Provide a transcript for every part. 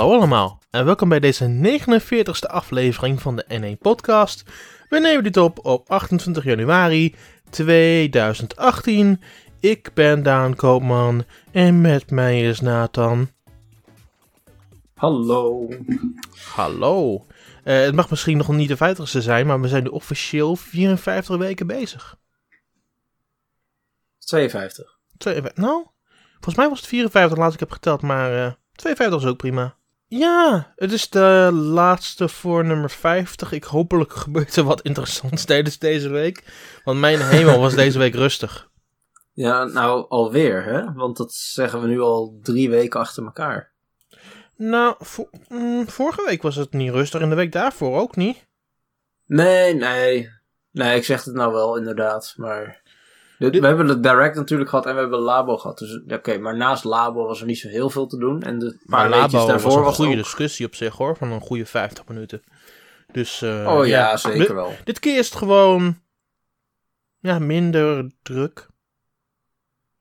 Hallo allemaal en welkom bij deze 49ste aflevering van de N1 Podcast. We nemen dit op op 28 januari 2018. Ik ben Daan Koopman en met mij is Nathan. Hallo. Hallo. Eh, het mag misschien nog niet de 50ste zijn, maar we zijn nu officieel 54 weken bezig. 52. 52, nou, volgens mij was het 54 laatst ik heb geteld, maar eh 52 is ook prima. Ja, het is de laatste voor nummer 50. Ik hopelijk gebeurt er wat interessants tijdens deze week. Want mijn hemel was deze week rustig. Ja, nou alweer, hè? Want dat zeggen we nu al drie weken achter elkaar. Nou, vo- mm, vorige week was het niet rustig en de week daarvoor ook niet. Nee, nee. Nee, ik zeg het nou wel, inderdaad. Maar. We hebben het direct natuurlijk gehad en we hebben Labo gehad. Dus oké, maar naast Labo was er niet zo heel veel te doen. En de paar Maar Labo daarvoor was een was goede ook... discussie op zich hoor, van een goede 50 minuten. Dus, eh, Oh ja, zeker wel. dit keer is het gewoon ja, minder druk.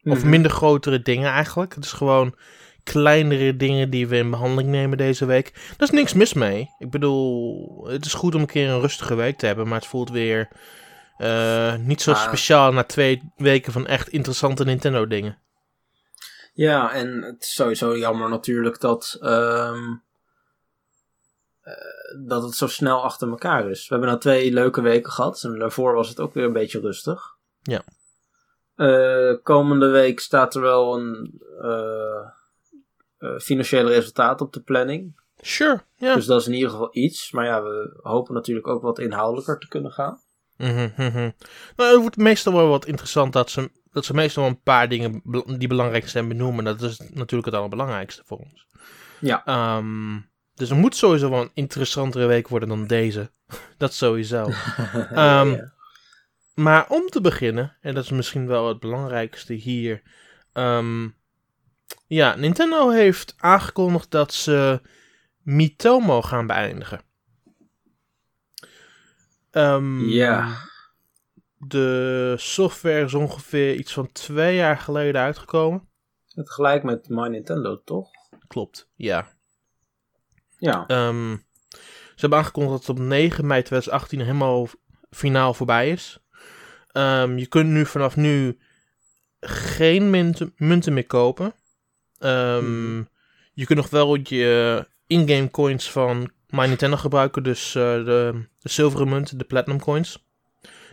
Of Mhm. minder grotere dingen eigenlijk. Het is gewoon kleinere dingen die we in behandeling nemen deze week. Daar is niks mis mee. Ik bedoel, het is goed om een keer een rustige week te hebben, maar het voelt weer eh, niet zo Ah. speciaal na twee weken van echt interessante Nintendo dingen. Ja, en het is sowieso jammer natuurlijk dat, ehm, eh, dat het zo snel achter elkaar is. We hebben nou twee leuke weken gehad en daarvoor was het ook weer een beetje rustig. Ja. Eh, komende week staat er wel een financiële resultaat op de planning. Sure, ja. Dus dat is in ieder geval iets. Maar ja, we hopen natuurlijk ook wat inhoudelijker te kunnen gaan. Mhm, mhm. Nou, het wordt meestal wel wat interessant dat ze, dat ze meestal wel een paar dingen die belangrijk zijn benoemen. Dat is natuurlijk het allerbelangrijkste voor ons. Ja. Ehm, dus het moet sowieso wel een interessantere week worden dan deze. dat sowieso. Ehm, Ja. Maar om te beginnen, en dat is misschien wel het belangrijkste hier. ehm, ja, Nintendo heeft aangekondigd dat ze Mitomo gaan beëindigen. Ehm, Ja. De software is ongeveer iets van twee jaar geleden uitgekomen. Het gelijk met My Nintendo, toch? Klopt, ja. Ja. Ehm, ze hebben aangekondigd dat het op 9 mei 2018 helemaal finaal voorbij is. Ehm, je kunt nu vanaf nu geen munten, munten meer kopen. Mhm. Je kunt nog wel je in-game coins van My Nintendo gebruiken. Dus eh, de, de zilveren munten, de platinum coins.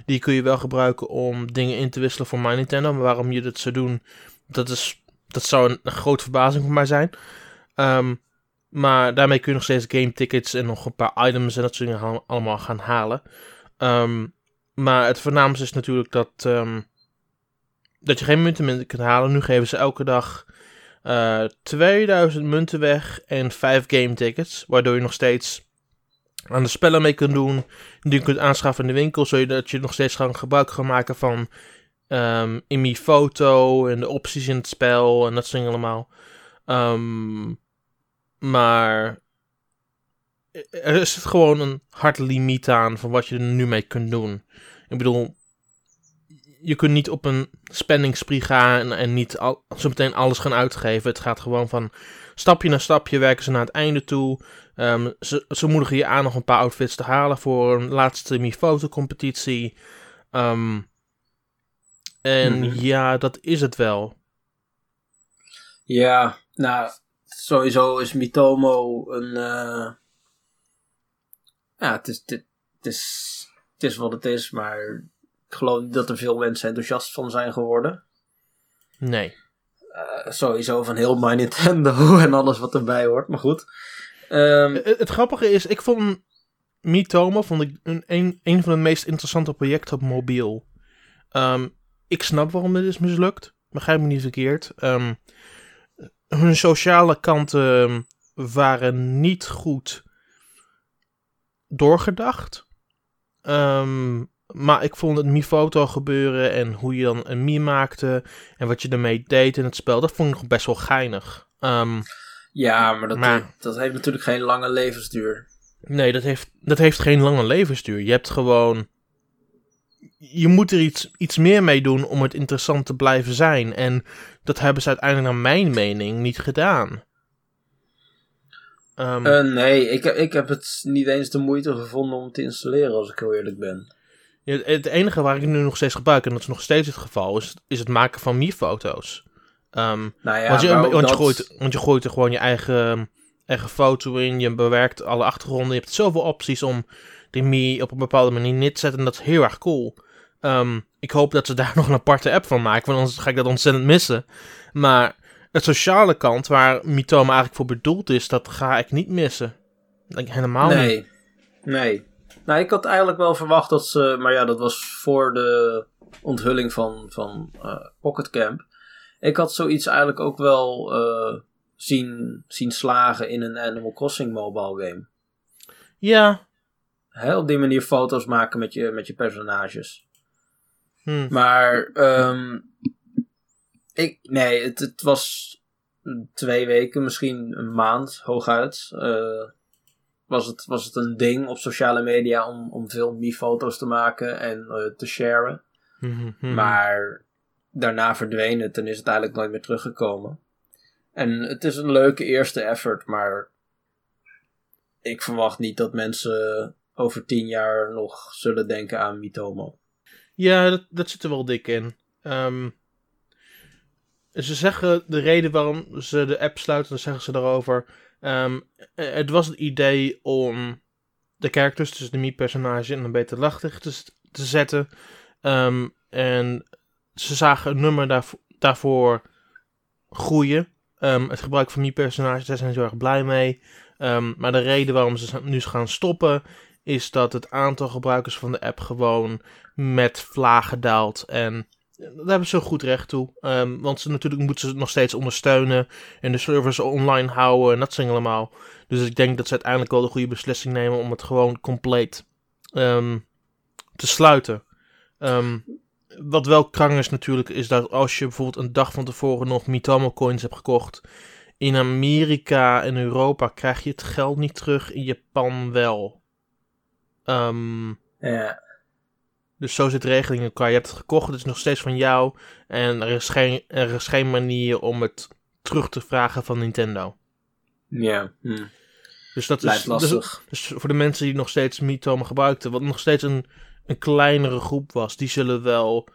Die kun je wel gebruiken om dingen in te wisselen voor My Nintendo. Maar waarom je dat zou doen, dat, is, dat zou een, grote verbazing voor mij zijn. Ehm, maar daarmee kun je nog steeds game tickets en nog een paar items en dat soort dingen al- allemaal gaan halen. Ehm, maar het voornaamste is natuurlijk dat, ehm, dat je geen munten meer kunt halen. Nu geven ze elke dag eh 2000 munten weg en 5 game tickets. Waardoor je nog steeds aan de spellen mee kunt doen. Die je kunt aanschaffen in de winkel. Zodat je nog steeds gewoon gebruik kan maken van ehm Imi Foto en de opties in het spel en dat soort dingen allemaal. Ehm, maar er is gewoon een hard limiet aan van wat je er nu mee kunt doen. Ik bedoel, je kunt niet op een spanningspree gaan en, en niet al, zo meteen alles gaan uitgeven. Het gaat gewoon van stapje na stapje werken ze naar het einde toe. Ehm, ze, ze moedigen je aan nog een paar outfits te halen voor een laatste Mi-foto-competitie. Ehm, en Mhm. ja, dat is het wel. Ja, nou, sowieso is Mitomo een. eh, ja, het is, het, het is, het is wat het is, maar ik geloof niet dat er veel mensen enthousiast van zijn geworden. Nee. Eh, sowieso van heel My Nintendo en alles wat erbij hoort, maar goed. Ehm, Het, het grappige is, ik vond Mitomo vond ik een, een, een van de meest interessante projecten op mobiel. Ehm, ik snap waarom dit is mislukt. Begrijp me niet verkeerd. Ehm, hun sociale kanten waren niet goed doorgedacht. Ehm, maar ik vond het Mi-foto gebeuren en hoe je dan een Mi maakte en wat je ermee deed in het spel, dat vond ik nog best wel geinig. Ehm, ja, maar dat, maar- dat heeft natuurlijk geen lange levensduur. Nee, dat heeft, dat heeft geen lange levensduur. Je hebt gewoon. Je moet er iets, iets meer mee doen om het interessant te blijven zijn. En dat hebben ze uiteindelijk, naar mijn mening, niet gedaan. Ehm, Eh, nee, ik, ik heb het niet eens de moeite gevonden om te installeren, als ik heel eerlijk ben. Ja, het enige waar ik nu nog steeds gebruik, en dat is nog steeds het geval, is, is het maken van Mi-foto's. Ehm, Nou ja, want, je, gooit, want je gooit er gewoon je eigen, eigen foto in, je bewerkt alle achtergronden. Je hebt zoveel opties om die Mi op een bepaalde manier neer te zetten. En dat is heel erg cool. Ehm, ik hoop dat ze daar nog een aparte app van maken, want anders ga ik dat ontzettend missen. Maar het sociale kant, waar Mitoma eigenlijk voor bedoeld is, dat ga ik niet missen. Helemaal niet. Nee, nee. Nou, ik had eigenlijk wel verwacht dat ze... Maar ja, dat was voor de onthulling van, van eh, Pocket Camp. Ik had zoiets eigenlijk ook wel eh, zien, zien slagen in een Animal Crossing mobile game. Ja. Hè, op die manier foto's maken met je, met je personages. Hm. Maar, ehm ik, nee, het, het was twee weken, misschien een maand hooguit. eh, was, het, was het een ding op sociale media om, om veel Mi-foto's te maken en eh, te sharen. Mhm, mhm. Maar daarna verdween het en is het eigenlijk nooit meer teruggekomen. En het is een leuke eerste effort, maar ik verwacht niet dat mensen over tien jaar nog zullen denken aan Mitomo. Ja, dat, dat zit er wel dik in. Ehm, ze zeggen de reden waarom ze de app sluiten, dan zeggen ze daarover. Ehm, eh, het was het idee om de characters, dus de Mi-personage, in een beter lachtig te, zetten. Ehm, en ze zagen een nummer daarvo- daarvoor groeien. Ehm, het gebruik van Mi-personages, daar zijn ze heel erg blij mee. Maar de reden waarom ze nu gaan stoppen, is dat het aantal gebruikers van de app gewoon met vlagen daalt. En daar hebben ze goed recht toe. Ehm, want ze natuurlijk moeten ze nog steeds ondersteunen. En de servers online houden en dat dingen allemaal. Dus ik denk dat ze uiteindelijk wel de goede beslissing nemen om het gewoon compleet ehm, te sluiten. Ehm, wat wel krang is natuurlijk, is dat als je bijvoorbeeld een dag van tevoren nog Mitamo coins hebt gekocht. In Amerika en Europa krijg je het geld niet terug, in Japan wel. Ja, dus zo zit de regeling in elkaar. Je hebt het gekocht, het is nog steeds van jou. En er is geen, er is geen manier om het terug te vragen van Nintendo. ja. Hm. Dus dat Blijft is lastig. Dus, dus voor de mensen die nog steeds Miitomo gebruikten, wat nog steeds een, een kleinere groep was, die zullen wel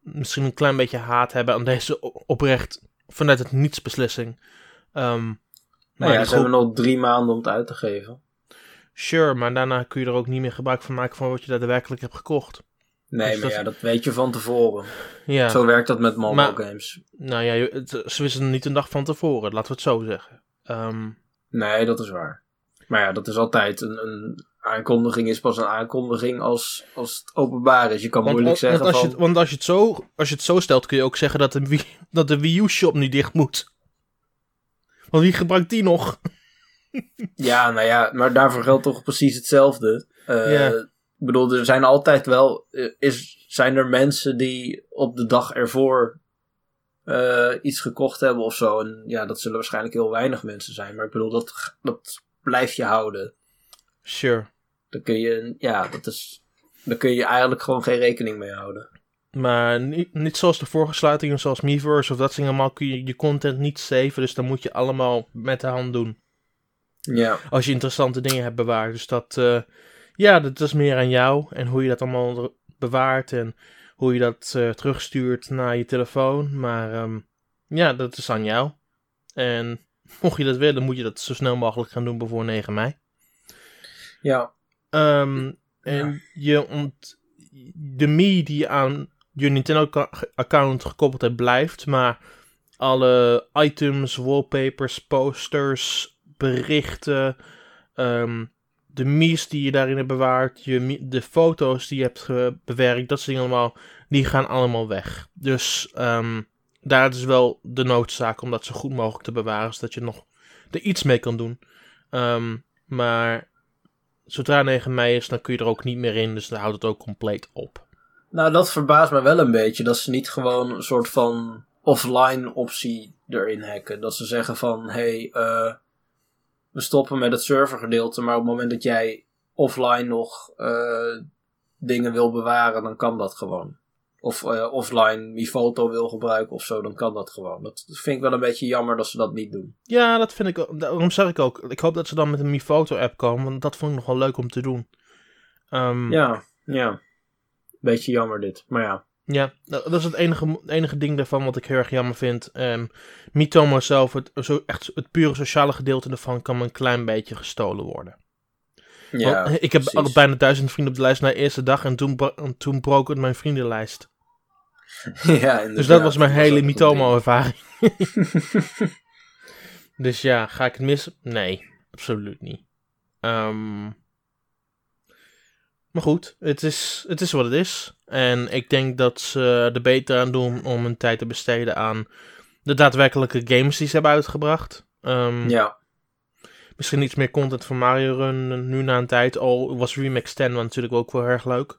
misschien een klein beetje haat hebben aan deze oprecht vanuit het niets beslissing. Ehm, maar Nou ja, ze groep- hebben nog drie maanden om het uit te geven. Sure, maar daarna kun je er ook niet meer gebruik van maken van wat je daadwerkelijk hebt gekocht. Nee, Dus maar dat- ja, dat weet je van tevoren. Ja, Zo werkt dat met mobile Maar- games. nou ja, je- het- ze wisten niet een dag van tevoren, laten we het zo zeggen. Ehm, Nee, dat is waar. Maar ja, dat is altijd een, een aankondiging is pas een aankondiging als, als het openbaar is. Je kan want, moeilijk want zeggen als, je, van... het- want als, je het zo, als je het zo stelt, kun je ook zeggen dat de Wii, dat de Wii U-shop nu dicht moet. Want wie gebruikt die nog? Ja, nou ja, maar daarvoor geldt toch precies hetzelfde. Eh, Ja. Ik bedoel, er zijn altijd wel... eh, Is, zijn er mensen die op de dag ervoor eh, iets gekocht hebben of zo? En ja, dat zullen waarschijnlijk heel weinig mensen zijn. Maar ik bedoel, dat, dat blijf je houden. Sure. Dan kun je... Ja, dat is... Dan kun je eigenlijk gewoon geen rekening mee houden. Maar niet, niet zoals de vorige sluitingen, zoals Miiverse of dat soort allemaal, kun je je content niet saven. Dus dan moet je allemaal met de hand doen. Ja. Als je interessante dingen hebt bewaard. Dus dat, eh, ja, dat is meer aan jou. En hoe je dat allemaal bewaart en hoe je dat eh, terugstuurt naar je telefoon. Maar ehm, ja, dat is aan jou. En mocht je dat willen, moet je dat zo snel mogelijk gaan doen voor 9 mei. Ja. Ehm, en je ont, de Me die je aan je Nintendo-account gekoppeld hebt, blijft. Maar alle items, wallpapers, posters, berichten, ehm, de Mi's die je daarin hebt bewaard, je, de foto's die je hebt bewerkt, dat dingen allemaal, die gaan allemaal weg. Dus ehm, daar is wel de noodzaak om dat zo goed mogelijk te bewaren, zodat je nog er iets mee kan doen. Ehm, maar zodra 9 mei is, dan kun je er ook niet meer in. Dus dan houdt het ook compleet op. Nou, dat verbaast me wel een beetje. Dat ze niet gewoon een soort van offline optie erin hacken. Dat ze zeggen van, hey, eh, we stoppen met het servergedeelte. Maar op het moment dat jij offline nog eh, dingen wil bewaren, dan kan dat gewoon. of eh, offline Mifoto wil gebruiken of zo, dan kan dat gewoon. Dat vind ik wel een beetje jammer dat ze dat niet doen. Ja, dat vind ik ook. Daarom zeg ik ook. Ik hoop dat ze dan met een Mifoto app komen, want dat vond ik nog wel leuk om te doen. Ehm, Ja, ja. Beetje jammer dit, maar ja. Ja, dat is het enige, enige ding daarvan wat ik heel erg jammer vind. Mitomo zelf, het, zo, echt het pure sociale gedeelte ervan kan me een klein beetje gestolen worden. Ja, Want ik heb al bijna duizend vrienden op de lijst na de eerste dag en toen, toen broke het mijn vriendenlijst. ja. Dus dat was mijn hele ook een Mitomo-ervaring. dus ja, ga ik het missen? Nee, absoluut niet. Ehm, maar goed, het is, het is wat het is. En ik denk dat ze er beter aan doen om hun tijd te besteden aan de daadwerkelijke games die ze hebben uitgebracht. Ehm. Ja, Misschien iets meer content van Mario Run nu na een tijd. Al was Remix 10 wel natuurlijk ook wel erg leuk.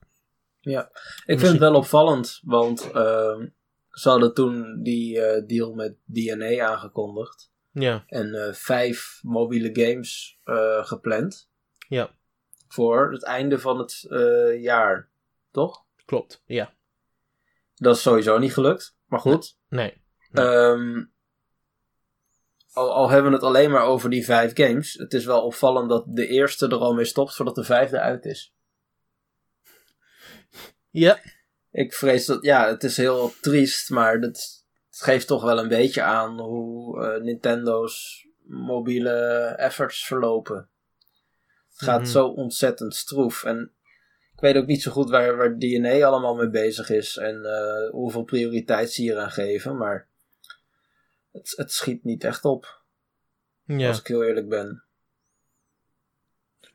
ik vind het wel opvallend, want ehm, ze hadden toen die eh, deal met DNA aangekondigd. Ja, En eh, vijf mobiele games eh, gepland. Ja. Voor het einde van het jaar, toch? Klopt. Ja, Dat is sowieso niet gelukt, maar goed. nee. Ehm, al, al hebben we het alleen maar over die vijf games. Het is wel opvallend dat de eerste er al mee stopt voordat de vijfde uit is. Ja, Ik vrees dat, ja, het is heel triest, maar dat, het geeft toch wel een beetje aan hoe eh, Nintendo's mobiele efforts verlopen. Het gaat Mhm. zo ontzettend stroef. En ik weet ook niet zo goed waar, waar DNA allemaal mee bezig is en eh, hoeveel prioriteit ze hier aan geven, maar het, het schiet niet echt op, ja. als ik heel eerlijk ben.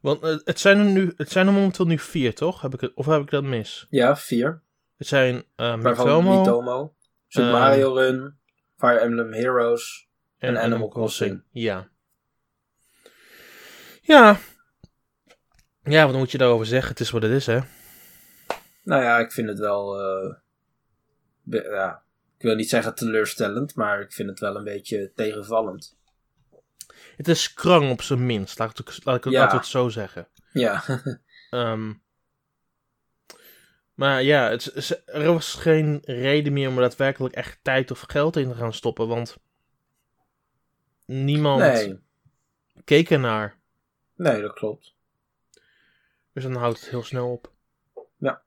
Want eh, het, zijn er nu, het zijn er momenteel nu vier, toch? Heb ik het, of heb ik dat mis? Ja, vier. Het zijn uh, Mitomo Mitomo, Super Mario Run, Fire Emblem Heroes. en Animal Crossing. Crossing. Ja. Ja. Ja, wat moet je daarover zeggen? Het is wat het is, hè? Nou ja, ik vind het wel. eh, be- ja, ik wil niet zeggen teleurstellend, maar ik vind het wel een beetje tegenvallend. Het is krang op zijn minst, laat ik, het- laat ik, het- Ja. zo zeggen. Ja, Ehm, maar ja, het, er was geen reden meer om er daadwerkelijk echt tijd of geld in te gaan stoppen, want niemand nee, keek ernaar. nee, dat klopt. Dus dan houdt het heel snel op. Ja.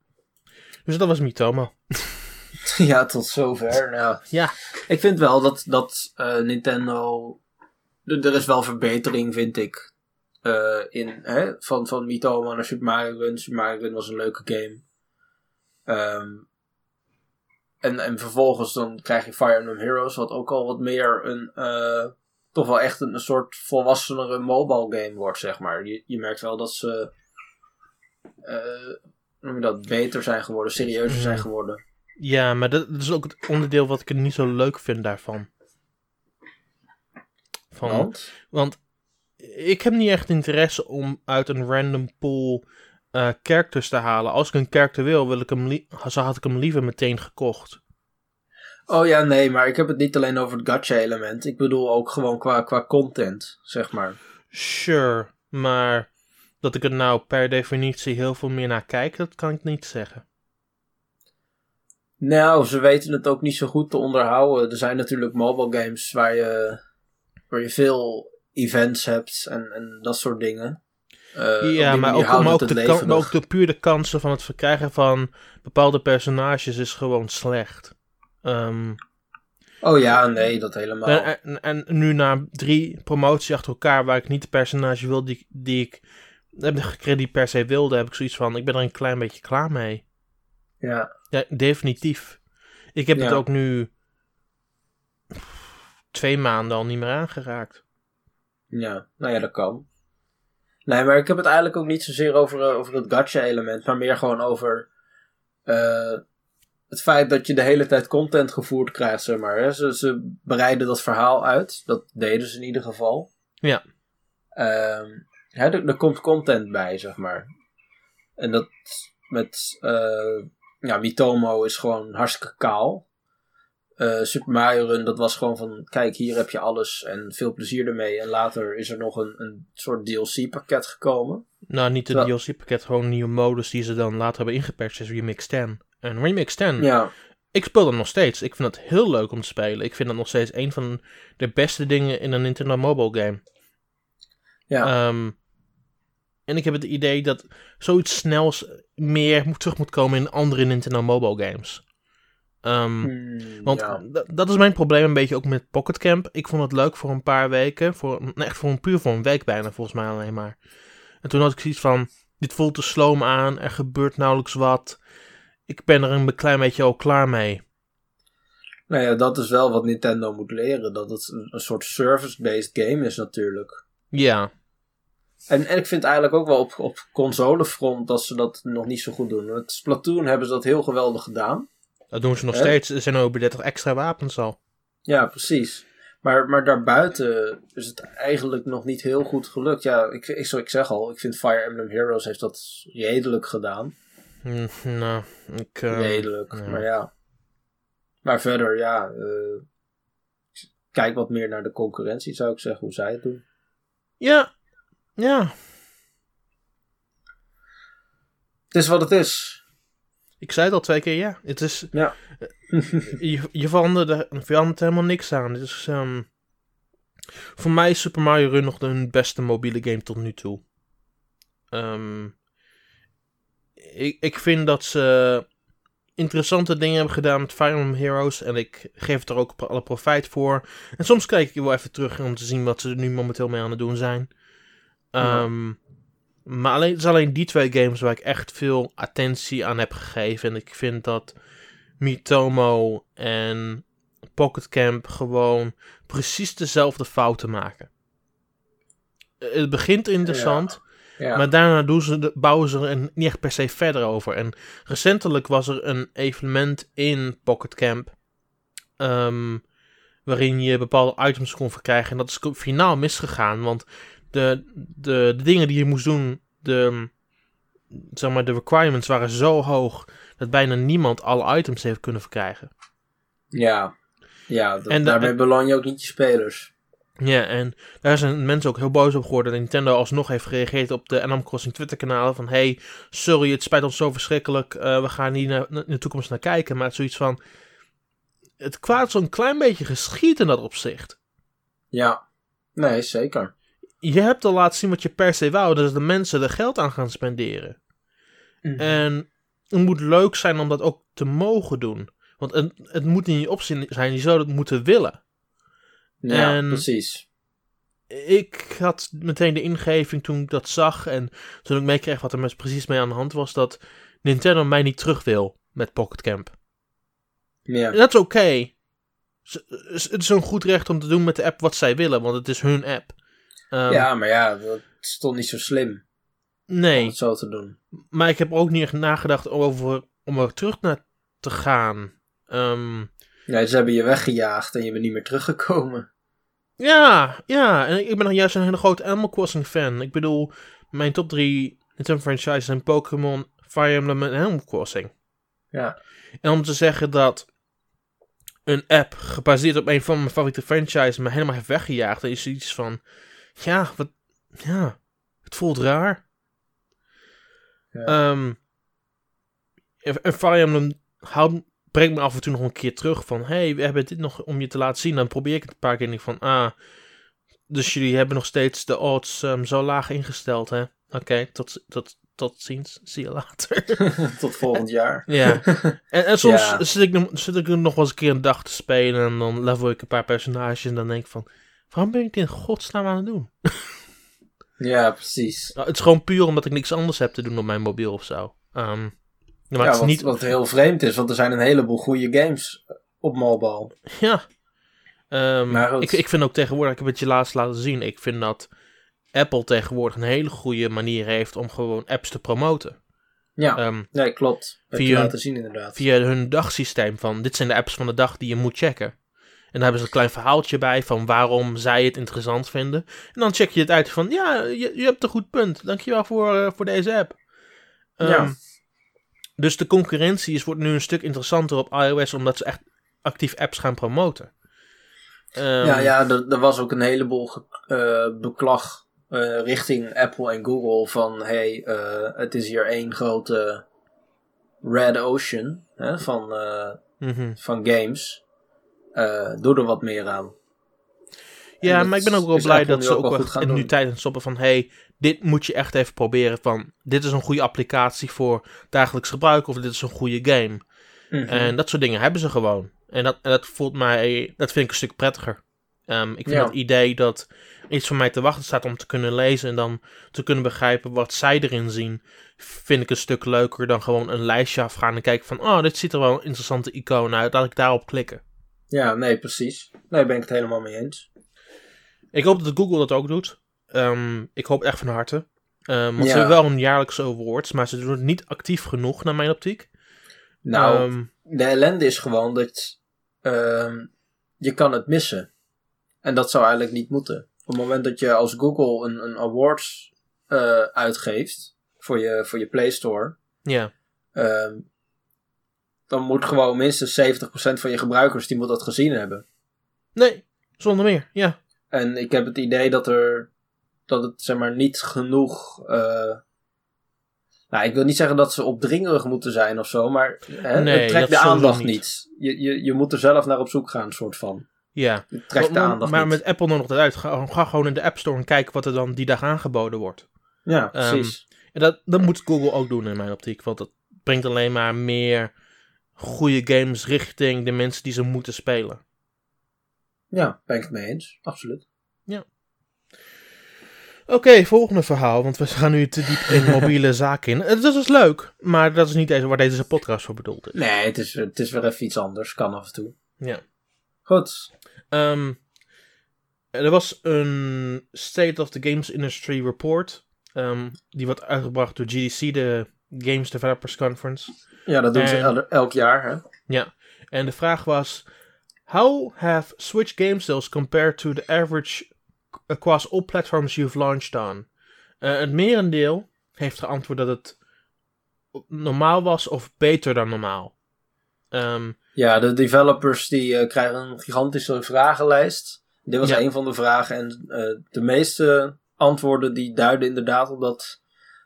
Dus dat was Mitomo. ja, tot zover. Nou, Ja. ik vind wel dat, dat eh, Nintendo. Er is wel verbetering, vind ik. eh, in, hè, van, van Mitoma naar Super Mario Run. Super Mario Run was een leuke game. Ehm, en, en vervolgens dan krijg je Fire Emblem Heroes, wat ook al wat meer een. eh, toch wel echt een, een soort volwassenere mobile game wordt, zeg maar. Je, je merkt wel dat ze. Eh, noem je dat? Beter zijn geworden, serieuzer zijn Mhm. geworden. Ja, maar dat, dat is ook het onderdeel wat ik er niet zo leuk vind daarvan. Van, Want? Want ik heb niet echt interesse om uit een random pool eh characters te halen. Als ik een character wil, wil ik hem zo had ik hem liever meteen gekocht. Oh ja, nee, maar ik heb het niet alleen over het gacha element. Ik bedoel ook gewoon qua, qua content, zeg maar. Sure, maar dat ik er nou per definitie heel veel meer naar kijk, dat kan ik niet zeggen. Nou, ze weten het ook niet zo goed te onderhouden. Er zijn natuurlijk mobile games waar je, waar je veel events hebt en, en dat soort dingen. Eh, ja, maar ook, maar, de kan, maar ook de puur de kansen van het verkrijgen van bepaalde personages is gewoon slecht. Ehm, Oh ja, nee, dat helemaal. en, en, en nu na drie promoties achter elkaar waar ik niet de personage wil die, die ik heb gekregen die per se wilde, heb ik zoiets van, ik ben er een klein beetje klaar mee. Ja, Ja, definitief. Ik heb het ook nu twee maanden al niet meer aangeraakt. ja, nou ja, dat kan. Nee, maar ik heb het eigenlijk ook niet zozeer over, eh, over het gacha element, maar meer gewoon over eh, het feit dat je de hele tijd content gevoerd krijgt, zeg maar. Hè. Ze, ze bereiden dat verhaal uit, dat deden ze in ieder geval. Ja. Ehm, hè, er, er komt content bij, zeg maar. En dat met eh, ja, Mitomo is gewoon hartstikke kaal. Eh, Super Mario Run, dat was gewoon van, kijk, hier heb je alles en veel plezier ermee. En later is er nog een, een soort DLC-pakket gekomen. Nou, niet Terwijl- DLC-pakket, gewoon een nieuwe modus die ze dan later hebben ingepatcht, is Remix 10. En Remix 10, Ja, ik speel dat nog steeds. Ik vind dat heel leuk om te spelen. Ik vind dat nog steeds een van de beste dingen in een Nintendo mobile game. ja. Ehm, en ik heb het idee dat zoiets snels meer moet, terug moet komen in andere Nintendo mobile games. Ehm, Hmm, want ja. dat is mijn probleem een beetje ook met Pocket Camp. Ik vond het leuk voor een paar weken. Voor, nee, echt voor een puur voor een week bijna, volgens mij alleen maar. En toen had ik zoiets van, dit voelt te sloom aan. Er gebeurt nauwelijks wat. Ik ben er een klein beetje al klaar mee. Nou ja, dat is wel wat Nintendo moet leren. Dat het een soort service-based game is natuurlijk. Ja, En, en ik vind eigenlijk ook wel op, op consolefront dat ze dat nog niet zo goed doen. Met Splatoon hebben ze dat heel geweldig gedaan. dat doen ze nog steeds. Er zijn over 30 extra wapens al. Ja, precies. Maar, maar daarbuiten is het eigenlijk nog niet heel goed gelukt. Ja, ik, ik, ik zeg al, ik vind Fire Emblem Heroes heeft dat redelijk gedaan. Hm, nou, ik... eh, redelijk, ja. maar ja. Maar verder, ja. eh, kijk wat meer naar de concurrentie, zou ik zeggen, hoe zij het doen. Ja, ja. Het is wat het is. Ik zei het al twee keer, ja. Het is... Ja. je, je verandert, er- verandert helemaal niks aan. Het is, ehm, voor mij is Super Mario Run nog de beste mobiele game tot nu toe. Ehm, ik, ik vind dat ze interessante dingen hebben gedaan met Fire Emblem Heroes. En ik geef er ook alle profijt voor. En soms kijk ik wel even terug om te zien wat ze er nu momenteel mee aan het doen zijn. Ja. Ehm, Maar alleen, het is alleen die twee games waar ik echt veel attentie aan heb gegeven. En ik vind dat Mitomo en Pocket Camp gewoon precies dezelfde fouten maken. Eh, Het begint interessant, Ja. maar daarna doen ze de, bouwen ze er niet echt per se verder over. En recentelijk was er een evenement in Pocket Camp. ehm, waarin je bepaalde items kon verkrijgen. En dat is finaal misgegaan. Want de, de, de dingen die je moest doen. De, zeg maar, de requirements waren zo hoog. Dat bijna niemand alle items heeft kunnen verkrijgen. ja. Ja, dat- En daarmee belang je ook niet je spelers. Ja, en daar zijn mensen ook heel boos op geworden. Dat Nintendo alsnog heeft gereageerd op de Animal Crossing Twitter kanalen. Van hey, sorry, het spijt ons zo verschrikkelijk. eh, we gaan hier naar, in de toekomst naar kijken. Maar het is zoiets van. Het kwaad zo'n klein beetje geschiet in dat opzicht. Ja. Nee, zeker. Je hebt al laten zien wat je per se wou. Dat is de mensen er geld aan gaan spenderen. En het moet leuk zijn om dat ook te mogen doen. Want het, het moet in je opzien zijn, je zou dat moeten willen. ja, en- precies. Ik had meteen de ingeving toen ik dat zag en toen ik meekreeg wat er met precies mee aan de hand was, dat Nintendo mij niet terug wil met Pocket Camp. Ja. En dat is oké. Het is een goed recht om te doen met de app wat zij willen, want het is hun app. Ehm, ja, maar ja, dat is toch niet zo slim om Nee, het zo te doen. maar ik heb ook niet echt nagedacht over om er terug naar te gaan. Ehm, Ja, ze hebben je weggejaagd en je bent niet meer teruggekomen. Ja, ja. En ik ben nog juist een hele grote Animal Crossing fan. Ik bedoel, mijn top 3 Nintendo franchises zijn Pokémon, Fire Emblem en Animal Crossing. Ja. En om te zeggen dat een app gebaseerd op een van mijn favoriete franchises me helemaal heeft weggejaagd, is iets van, ja, wat, ja, het voelt raar. Ja. Ehm, en en Fire Emblem houdt, brengt me af en toe nog een keer terug van, hey, we hebben dit nog om je te laten zien. Dan probeer ik het een paar keer en ik van, ah, dus jullie hebben nog steeds de odds ehm, zo laag ingesteld, hè? Oké, tot, tot, tot ziens. Zie je later. Tot volgend jaar. ja. En, en soms Ja. zit, ik, nog- zit ik nog wel eens een keer een dag te spelen en dan level ik een paar personages en dan denk ik van, waarom ben ik dit in godsnaam aan het doen? Ja, precies. Nou, het is gewoon puur omdat ik niks anders heb te doen op mijn mobiel of zo. Ehm, maar ja, het is wat, niet... wat heel vreemd is, want er zijn een heleboel goede games op mobile. Ja. Ehm, Maar ik, ik vind ook tegenwoordig, ik heb het je laatst laten zien, ik vind dat Apple tegenwoordig een hele goede manier heeft om gewoon apps te promoten. Ja, Ehm, nee, klopt. Heb je via- laten zien inderdaad. via hun dagsysteem van dit zijn de apps van de dag die je moet checken. En daar hebben ze een klein verhaaltje bij van waarom zij het interessant vinden. En dan check je het uit van ja, je, je hebt een goed punt. Dankjewel voor, eh, voor deze app. Ehm, Ja. Dus de concurrentie is, wordt nu een stuk interessanter op iOS omdat ze echt actief apps gaan promoten. Ehm, ja, ja, er, er was ook een heleboel eh, beklag eh, richting Apple en Google van hey, het is hier één grote Red Ocean hè, van, Mhm. van games. Eh doe er wat meer aan. Ja, dat maar ik ben ook wel blij dat ze ook wel goed gaan in nu tijd stoppen van... hey, dit moet je echt even proberen van... dit is een goede applicatie voor dagelijks gebruik... of dit is een goede game. Mhm. En dat soort dingen hebben ze gewoon. En dat, en dat voelt mij... dat vind ik een stuk prettiger. Ehm, ik vind Ja. het idee dat iets voor mij te wachten staat om te kunnen lezen... en dan te kunnen begrijpen wat zij erin zien... vind ik een stuk leuker dan gewoon een lijstje afgaan... en kijken van... oh, dit ziet er wel een interessante icoon uit... laat ik daarop klikken. Ja, nee, precies. Nee, daar ben ik het helemaal mee eens. Ik hoop dat Google dat ook doet. Ehm, ik hoop echt van harte. Ehm, want ze hebben wel een jaarlijkse awards, maar ze doen het niet actief genoeg naar mijn optiek. Nou, Ehm, de ellende is gewoon dat je kan het missen. En dat zou eigenlijk niet moeten. Op het moment dat je als Google een, een awards eh, uitgeeft voor je, voor je Play Store, ja. Ehm, dan moet gewoon minstens 70% van je gebruikers die moet dat gezien hebben. Nee, zonder meer. Ja. En ik heb het idee dat er dat het zeg maar niet genoeg. eh, nou, ik wil niet zeggen dat ze opdringerig moeten zijn of zo, maar hè, Nee, het trekt dat de aandacht niet. niet. Je, je, je moet er zelf naar op zoek gaan, soort van. ja. Het trekt de maar aandacht maar niet. met Apple nodigt het uit. Ga, ga gewoon in de App Store en kijk wat er dan die dag aangeboden wordt. Ja, precies. En dat, dat moet Google ook doen in mijn optiek. Want dat brengt alleen maar meer goede games richting de mensen die ze moeten spelen. ja, ben ik het mee eens. Absoluut. Oké, volgende verhaal, want we gaan nu te diep in mobiele zaken in. Eh, Dat is leuk, maar dat is niet deze, waar deze podcast voor bedoeld is. Nee, het is, het is weer even iets anders. Kan af en toe. Ja. Goed. Ehm, er was een State of the Games Industry report. ehm, die wordt uitgebracht door GDC, de Games Developers Conference. Ja, dat doen ze el- elk jaar. Hè? Ja, en de vraag was: How have Switch game sales compared to the average across all platforms you've launched on? Eh, het merendeel heeft geantwoord dat het normaal was of beter dan normaal. Ehm, Ja, de developers die eh, krijgen een gigantische vragenlijst. Dit was Ja. een van de vragen. En eh, de meeste antwoorden die duiden inderdaad op dat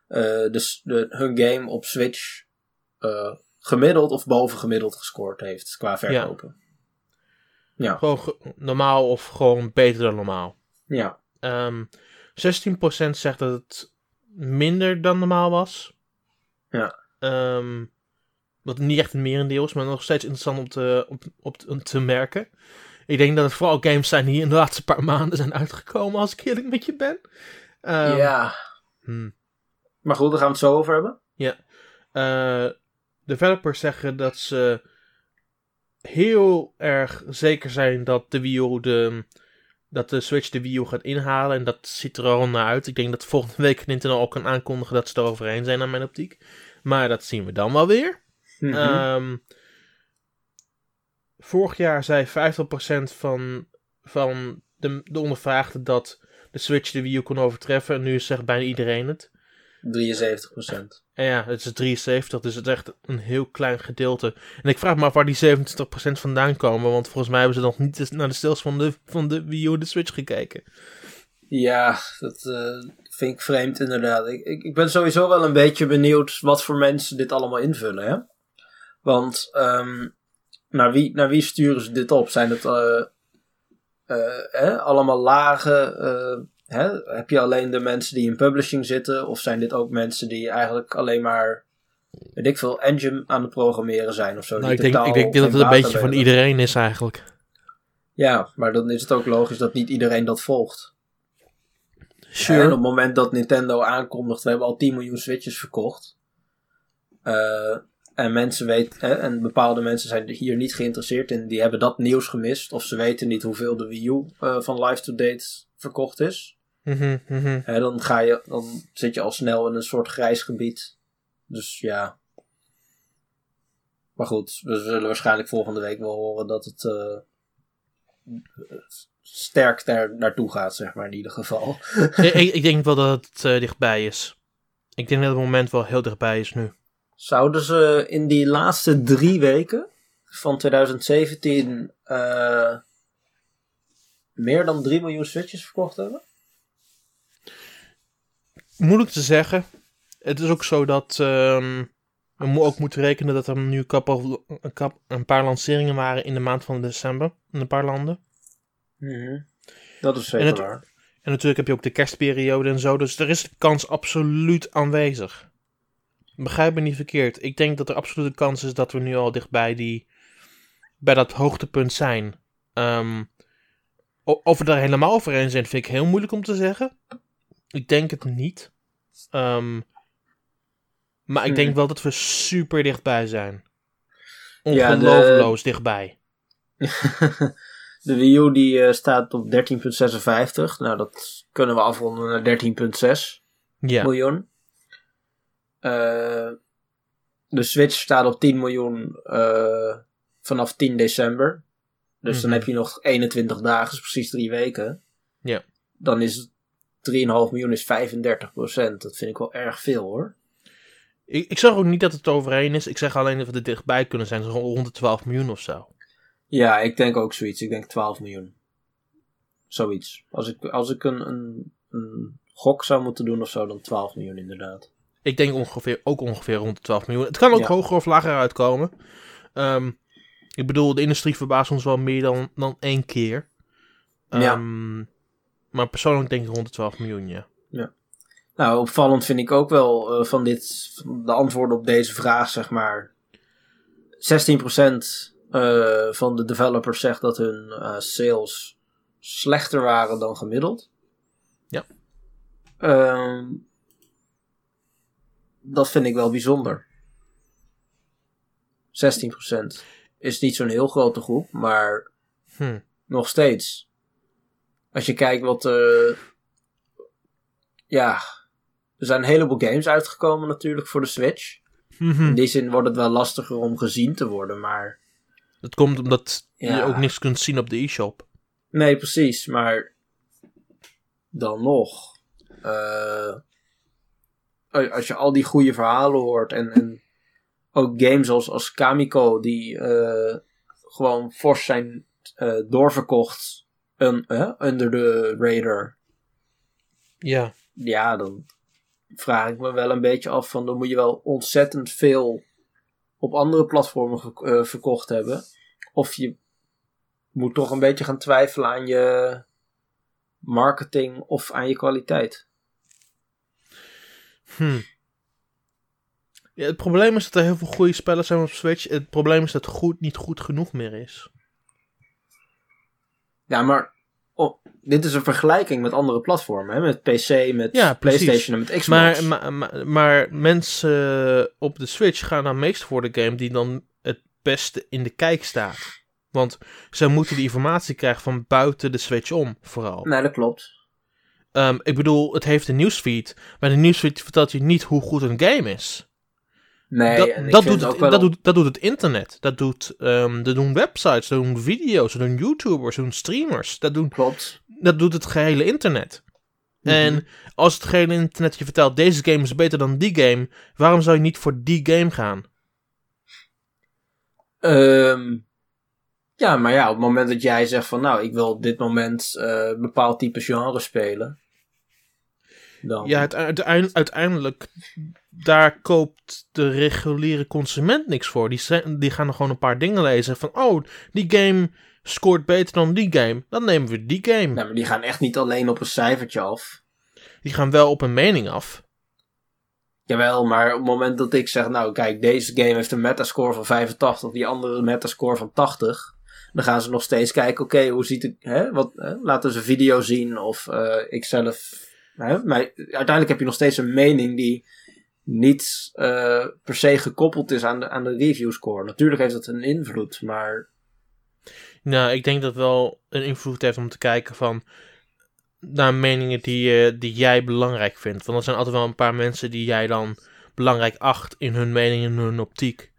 de, s- de, hun game op Switch eh, gemiddeld of bovengemiddeld gescoord heeft qua verkopen. Ja, gewoon ge- normaal of gewoon beter dan normaal. ja. Ehm 16% zegt dat het minder dan normaal was. Ja. Ehm, wat niet echt een merendeel is, maar nog steeds interessant om te, op, op, om te merken. Ik denk dat het vooral games zijn die in de laatste paar maanden zijn uitgekomen, als ik eerlijk met je ben. Ehm, ja. hmm. Maar goed, daar gaan we het zo over hebben. Eh, developers zeggen dat ze heel erg zeker zijn dat de Wii U de, dat de Switch de Wii U gaat inhalen. En dat ziet er al naar uit. Ik denk dat volgende week Nintendo al kan aankondigen dat ze er overheen zijn aan mijn optiek. Maar dat zien we dan wel weer. Mhm. Ehm, vorig jaar zei 50% van, van de, de ondervraagden dat de Switch de Wii U kon overtreffen. En nu zegt bijna iedereen het. 73 procent. En ja, het is 73, dus het is echt een heel klein gedeelte. En ik vraag me af waar die 27% vandaan komen, want volgens mij hebben ze nog niet naar de stils van de, van de Wii U de Switch gekeken. Ja, dat eh, vind ik vreemd inderdaad. Ik, ik, ik ben sowieso wel een beetje benieuwd wat voor mensen dit allemaal invullen. Hè? Want ehm, naar, wie, naar wie sturen ze dit op? Zijn het eh, eh, allemaal lagen? Hè? Heb je alleen de mensen die in publishing zitten? Of zijn dit ook mensen die eigenlijk alleen maar, weet ik veel, engine aan het programmeren zijn of zo? Nou, ik denk, ik denk dat het een beetje van iedereen is eigenlijk. Ja, maar dan is het ook logisch dat niet iedereen dat volgt. En op Sure. het moment dat Nintendo aankondigt, we hebben al 10 miljoen Switches verkocht. eh, en mensen weten, hè, en bepaalde mensen zijn hier niet geïnteresseerd in, die hebben dat nieuws gemist. Of ze weten niet hoeveel de Wii U eh, van live to date verkocht is. Mhm, mhm. Hè, dan, ga je, dan zit je al snel in een soort grijs gebied. Dus ja. Maar goed, we zullen waarschijnlijk volgende week wel horen dat het eh, sterk daar naartoe gaat, zeg maar, in ieder geval. ik, ik- ik denk wel dat het eh, dichtbij is. Ik denk dat het moment wel heel dichtbij is nu. Zouden ze in die laatste drie weken van 2017 eh, meer dan 3 miljoen Switches verkocht hebben? Moeilijk te zeggen. Het is ook zo dat. ehm, we ook moeten rekenen dat er nu een, couple- paar lanceringen waren in de maand van december in een paar landen. Mhm. Dat is zeker het- waar. En natuurlijk heb je ook de kerstperiode en zo, dus er is de kans absoluut aanwezig. Begrijp me niet verkeerd. Ik denk dat er absoluut een kans is dat we nu al dichtbij die, bij dat hoogtepunt zijn. Ehm, of we daar helemaal over eens zijn, vind ik heel moeilijk om te zeggen. Ik denk het niet. Ehm, maar ik denk wel dat we super dichtbij zijn. Ja, de- dichtbij. de Wii U die eh, staat op 13,56. Nou, dat kunnen we afronden naar 13,6 Ja. miljoen. Eh, de Switch staat op 10 miljoen eh, vanaf 10 december. Dus dan Mhm. heb je nog 21 dagen, is precies drie weken. Ja. Dan is het 3,5 miljoen is 35% Dat vind ik wel erg veel hoor. Ik, ik zeg ook niet dat het overheen is. Ik zeg alleen dat we er dichtbij kunnen zijn. zo Rond de 12 miljoen of zo. Ja, ik denk ook zoiets. Ik denk 12 miljoen. Zoiets. Als ik, als ik een, een, een gok zou moeten doen of zo, dan 12 miljoen inderdaad. Ik denk ongeveer, ook ongeveer rond de 12 miljoen. Het kan ook Ja. hoger of lager uitkomen. Ehm, ik bedoel, de industrie verbaast ons wel meer dan, dan één keer. Ja. Maar persoonlijk denk ik rond de 12 miljoen, ja. Nou, opvallend vind ik ook wel eh, van dit, van de antwoorden op deze vraag, zeg maar. 16% eh, van de developers zegt dat hun eh, sales slechter waren dan gemiddeld. Ja. Ehm, dat vind ik wel bijzonder. 16% is niet zo'n heel grote groep, maar Hm. nog steeds. Als je kijkt wat. eh ja. Er zijn een heleboel games uitgekomen natuurlijk voor de Switch. Mhm. In die zin wordt het wel lastiger om gezien te worden, maar. Dat komt omdat je ook niks kunt zien op de e-shop. Nee, precies, maar. Dan nog. eh, als je al die goede verhalen hoort en. en ook games als, als Kamiko, die eh, gewoon fors zijn doorverkocht. Eh, under the radar. Ja. ja, dan vraag ik me wel een beetje af van dan moet je wel ontzettend veel op andere platformen ge- eh, verkocht hebben. Of je moet toch een beetje gaan twijfelen aan je marketing of aan je kwaliteit. Hm. Ja, het probleem is dat er heel veel goede spellen zijn op Switch. Het probleem is dat goed niet goed genoeg meer is. Ja, maar oh, dit is een vergelijking met andere platformen. Hè? Met PC, met Ja. PlayStation en met Xbox. Maar, maar, maar, maar mensen op de Switch gaan dan meest voor de game die dan het beste in de kijk staat. Want zij moeten die informatie krijgen van buiten de Switch om, vooral. Nee, dat klopt. Ehm, ik bedoel, het heeft een nieuwsfeed, maar de nieuwsfeed vertelt je niet hoe goed een game is. Nee, dat, en doet het, wel- dat, doet, dat doet het internet. Dat, doet, ehm, dat doen websites, dat doen video's, dat doen YouTubers, dat doen streamers. Dat, doen, Klopt. dat doet het gehele internet. Mhm. En als het gehele internet je vertelt, deze game is beter dan die game, waarom zou je niet voor die game gaan? Ehm, ja, maar ja, op het moment dat jij zegt van nou, ik wil op dit moment een bepaald type genre spelen. Dan, Ja, het, uitein- uiteindelijk, daar koopt de reguliere consument niks voor. Die, die gaan er gewoon een paar dingen lezen van, oh, die game scoort beter dan die game. Dan nemen we die game. Nee, maar die gaan echt niet alleen op een cijfertje af. Die gaan wel op een mening af. Jawel, maar op het moment dat ik zeg, nou kijk, deze game heeft een metascore van 85, die andere een metascore van 80. Dan gaan ze nog steeds kijken, oké, hoe ziet het, hè, wat, hè, laten ze een video zien of eh ik zelf, hè, maar uiteindelijk heb je nog steeds een mening die niet eh, per se gekoppeld is aan de, aan de review score. Natuurlijk heeft dat een invloed, maar Nou, ik denk dat het wel een invloed heeft om te kijken van naar meningen die, eh, die jij belangrijk vindt. Want er zijn altijd wel een paar mensen die jij dan belangrijk acht in hun mening en hun optiek.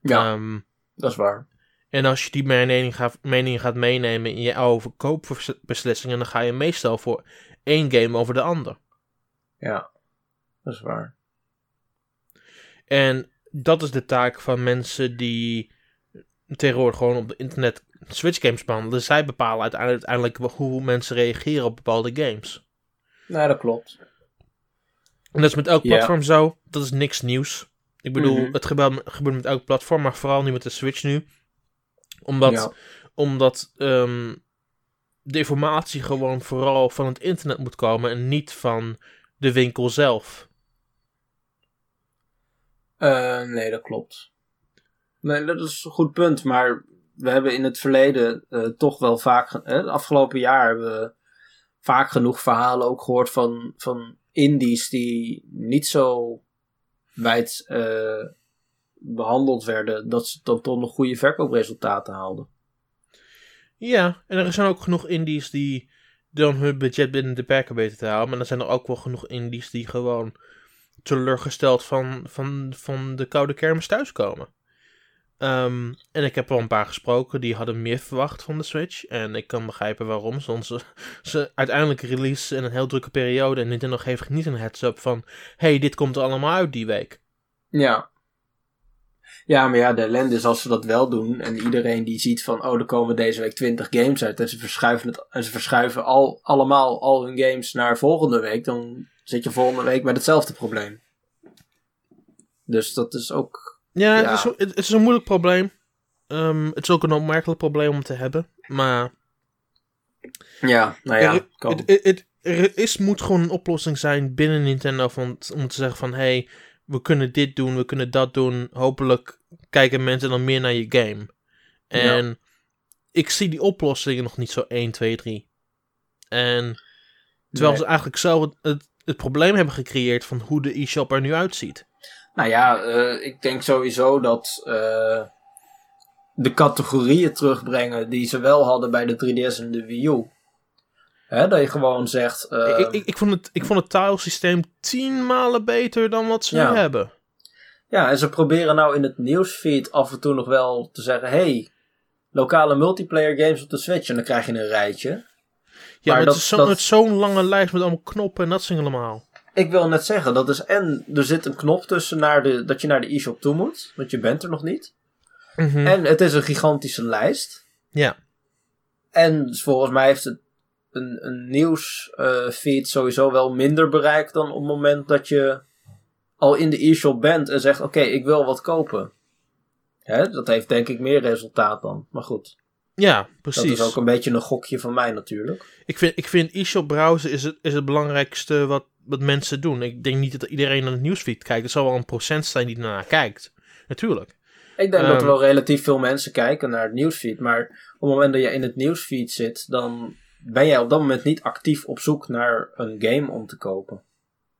ja, Ehm, dat is waar. en als je die mening gaat, meningen gaat meenemen in je oude koopbeslissingen, dan ga je meestal voor één game over de ander. Ja, dat is waar. En dat is de taak van mensen die tegenwoordig gewoon op het internet Switch games behandelen. Zij bepalen uiteindelijk, hoe mensen reageren op bepaalde games. Nee, dat klopt. En dat is met elk Ja. platform zo. Dat is niks nieuws. Ik bedoel, Mhm. het gebeurt, gebeurt met elk platform, maar vooral nu met de Switch nu. Omdat, Ja. omdat ehm, de informatie gewoon vooral van het internet moet komen en niet van de winkel zelf. Eh, nee, dat klopt. Nee, dat is een goed punt. Maar we hebben in het verleden eh, toch wel vaak. eh, de afgelopen jaar hebben we vaak genoeg verhalen ook gehoord van, van indies die niet zo wijd eh, behandeld werden. Dat ze toch nog goede verkoopresultaten haalden. Ja, en er zijn ook genoeg indies die dan hun budget binnen de perken weten te houden. Maar dan zijn er ook wel genoeg indies die gewoon teleurgesteld van, van, van de koude kermis thuiskomen. Ehm, en ik heb wel een paar gesproken die hadden meer verwacht van de Switch. En ik kan begrijpen waarom. Ze, ze uiteindelijk release in een heel drukke periode. En Nintendo geeft niet een heads-up van... hey, dit komt er allemaal uit die week. Ja. Ja, maar ja, de ellende is als ze dat wel doen en iedereen die ziet van, oh, er komen deze week 20 games uit en ze verschuiven, het, en ze verschuiven al, allemaal al hun games naar volgende week, dan zit je volgende week met hetzelfde probleem. Dus dat is ook, Ja, Ja. Het, is, het, is een moeilijk probleem. Ehm, het is ook een opmerkelijk probleem om te hebben. Maar ja, nou ja, er, het, er is, moet gewoon een oplossing zijn binnen Nintendo van, om te zeggen van... Hey, we kunnen dit doen, we kunnen dat doen. Hopelijk kijken mensen dan meer naar je game. En ik zie die oplossingen nog niet zo 1, 2, 3. En terwijl Nee. ze eigenlijk zelf het, het, het probleem hebben gecreëerd van hoe de e-shop er nu uitziet. Nou ja, eh, ik denk sowieso dat eh, de categorieën terugbrengen die ze wel hadden bij de 3DS en de Wii U. Hè, dat je gewoon zegt, eh, ik, ik, ik, vond het, ik vond het tilesysteem tien malen beter dan wat ze Ja. nu hebben. Ja, en ze proberen nou in het nieuwsfeed af en toe nog wel te zeggen: hey, lokale multiplayer games op de Switch. En dan krijg je een rijtje. Ja, Maar maar dat- het is dat- met zo'n lange lijst met allemaal knoppen en dat dingen allemaal. Ik wil net zeggen, dat is en er zit een knop tussen naar de, dat je naar de e-shop toe moet, want je bent er nog niet. Mhm. En het is een gigantische lijst. Ja. En volgens mij heeft het een, een nieuwsfeed sowieso wel minder bereik dan op het moment dat je al in de e-shop bent en zegt: Oké, ik wil wat kopen. Hè, dat heeft denk ik meer resultaat dan. Maar goed. Ja, precies. Dat is ook een beetje een gokje van mij natuurlijk. Ik vind, ik vind e-shop browsen is het, is het belangrijkste wat, wat mensen doen. Ik denk niet dat iedereen naar het nieuwsfeed kijkt. Er zal wel een procent zijn die ernaar kijkt. Natuurlijk. Ik denk dat Ehm. er wel relatief veel mensen kijken naar het nieuwsfeed. Maar op het moment dat je in het nieuwsfeed zit, dan ben jij op dat moment niet actief op zoek naar een game om te kopen.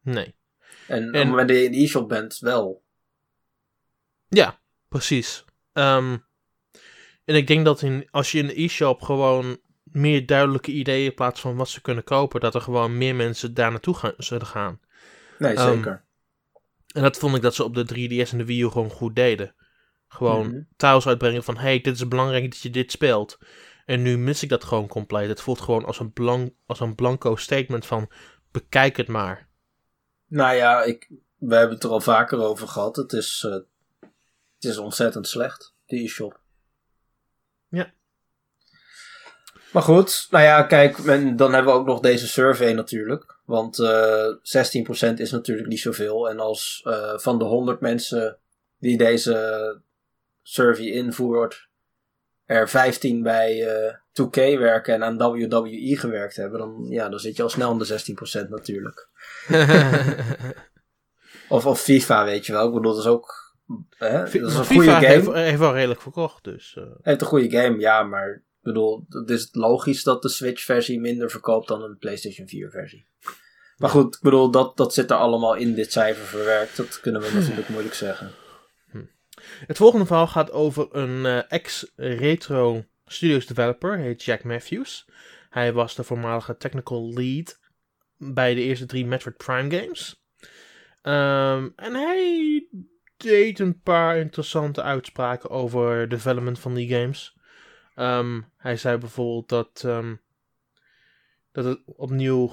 Nee. En, op het moment dat je in de e-shop bent, wel. Ja, precies. Ehm, en ik denk dat in, als je in de e-shop gewoon meer duidelijke ideeën in plaats van wat ze kunnen kopen, dat er gewoon meer mensen daar naartoe gaan, zullen gaan. Nee, Ehm, zeker. En dat vond ik dat ze op de 3DS en de Wii U gewoon goed deden. Gewoon Mhm. thuis uitbrengen van, hey, dit is belangrijk dat je dit speelt. En nu mis ik dat gewoon compleet. Het voelt gewoon als een, blank, als een blanco statement van, bekijk het maar. Nou ja, ik, we hebben het er al vaker over gehad. Het is, eh, het is ontzettend slecht, die e-shop. Ja. Maar goed, nou ja, kijk, en dan hebben we ook nog deze survey natuurlijk. Want eh 16% is natuurlijk niet zoveel. En als eh, van de 100 mensen die deze survey invoert, er 15 bij 2K werken en aan WWE gewerkt hebben, dan, ja, dan zit je al snel in de 16% natuurlijk. Of, of FIFA, weet je wel. Ik bedoel, dat is ook. Hè, dat is een goede FIFA game. heeft, heeft wel redelijk verkocht, dus... eh, Heeft een goede game, ja, maar ik bedoel, het is logisch dat de Switch-versie minder verkoopt dan een PlayStation 4-versie. Maar goed, ik bedoel, dat, dat zit er allemaal in dit cijfer verwerkt. Dat kunnen we natuurlijk moeilijk zeggen. Het volgende verhaal gaat over een eh, ex-retro studios developer, heet Jack Matthews. Hij was de voormalige technical lead bij de eerste drie Metroid Prime games. Ehm, en hij deed een paar interessante uitspraken over development van die games. Ehm, hij zei bijvoorbeeld dat, ehm, dat het opnieuw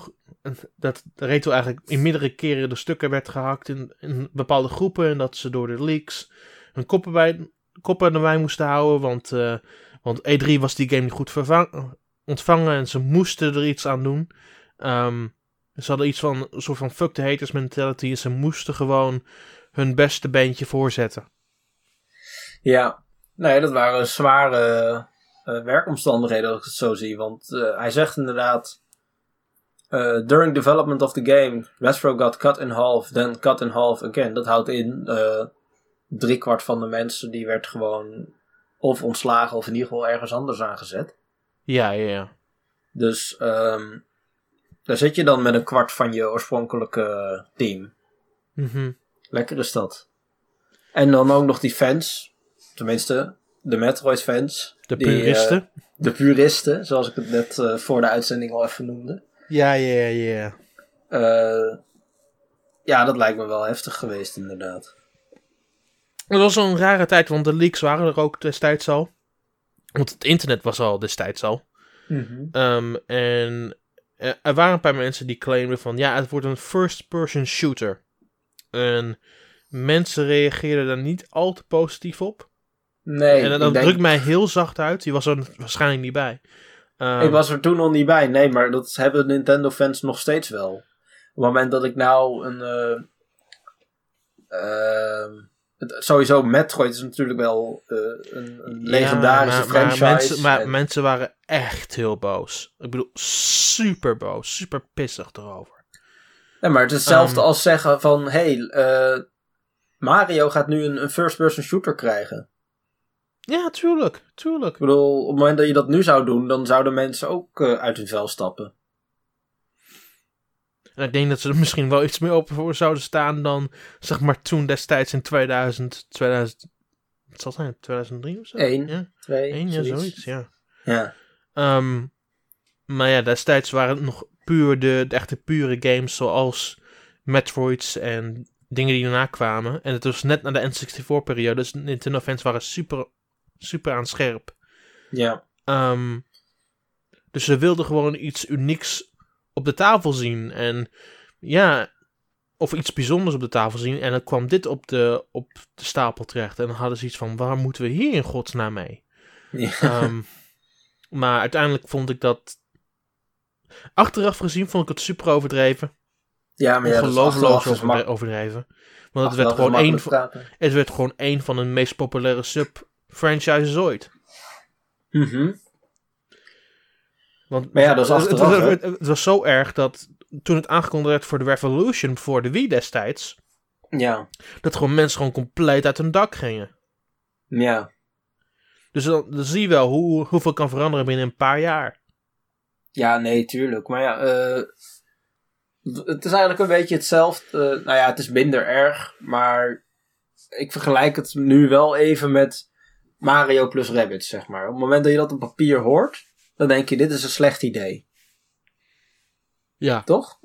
dat retro eigenlijk in meerdere keren de stukken werd gehakt in, bepaalde groepen en dat ze door de leaks hun koppen, bij, koppen moesten houden, want, eh, want E3 was die game niet goed ontvangen en ze moesten er iets aan doen. Ehm, ze hadden iets van een soort van fuck the haters mentality en ze moesten gewoon hun beste beentje voorzetten. Ja, nee, dat waren zware uh, werkomstandigheden als ik het zo zie. Want uh, hij zegt inderdaad... Uh, during development of the game, Retro got cut in half, then cut in half again. Dat houdt in, driekwart van de mensen die werd gewoon of ontslagen of in ieder geval ergens anders aangezet. Ja, ja, ja. Dus um, daar zit je dan met een kwart van je oorspronkelijke team. Mm Lekker is dat. En dan ook nog die fans. Tenminste, de Metroid-fans. De puristen. Uh, de puristen, zoals ik het net uh, voor de uitzending al even noemde. Ja, ja, ja. Uh, ja, dat lijkt me wel heftig geweest, inderdaad. Het was een rare tijd, want de leaks waren er ook destijds al. Want het internet was al destijds al. Mm -hmm. um, en er waren een paar mensen die claimden van... Ja, het wordt een first-person shooter. En mensen reageerden daar niet al te positief op. Nee. En dat drukt mij heel zacht uit. Die was er waarschijnlijk niet bij. Um, ik was er toen nog niet bij. Nee, maar dat hebben Nintendo-fans nog steeds wel. Op het moment dat ik nou een... Uh, uh, sowieso, Metroid is natuurlijk wel uh, een, een, legendarische maar, franchise. Maar, mensen, maar en... mensen waren echt heel boos. Ik bedoel, super boos. Super pissig erover. Ja, maar het is hetzelfde um, als zeggen van... Hey, uh, Mario gaat nu een, een first-person shooter krijgen. Ja, tuurlijk. Tuurlijk. Ik bedoel, op het moment dat je dat nu zou doen... dan zouden mensen ook uh, uit hun vel stappen. En ik denk dat ze er misschien wel iets meer open voor zouden staan dan, zeg maar, toen destijds in 2000, 2000, wat zal zijn, 2003 of zo? Eén, ja? twee, Eén, ja, zoiets, ja. Ja. Um, maar ja, destijds waren het nog puur de, de echte pure games zoals Metroids en dingen die daarna kwamen. En het was net na de N64-periode, dus Nintendo fans waren super, super aan scherp. Ja. Um, dus ze wilden gewoon iets unieks op de tafel zien. En ja, of iets bijzonders op de tafel zien. En dan kwam dit op de, op de stapel terecht. En dan hadden ze iets van, waar moeten we hier in godsnaam mee? Ja. Um, maar uiteindelijk vond ik dat... Achteraf gezien vond ik het super overdreven. Ja, maar ja, Ongelooflijk overdreven. overdreven. Want het werd, gewoon één van, het werd gewoon één van de meest populaire sub-franchises ooit. Mhm. Want maar ja, dat is achteraf, het, het, het, het, was zo erg dat toen het aangekondigd werd voor de Revolution voor de Wii destijds, ja. dat gewoon mensen gewoon compleet uit hun dak gingen. Ja. Dus dan, dan zie je wel hoe, hoeveel kan veranderen binnen een paar jaar. Ja, nee, tuurlijk. Maar ja, uh, het is eigenlijk een beetje hetzelfde. Uh, nou ja, het is minder erg, maar ik vergelijk het nu wel even met Mario plus Rabbids, zeg maar. Op het moment dat je dat op papier hoort, dan denk je, dit is een slecht idee. Ja. Toch?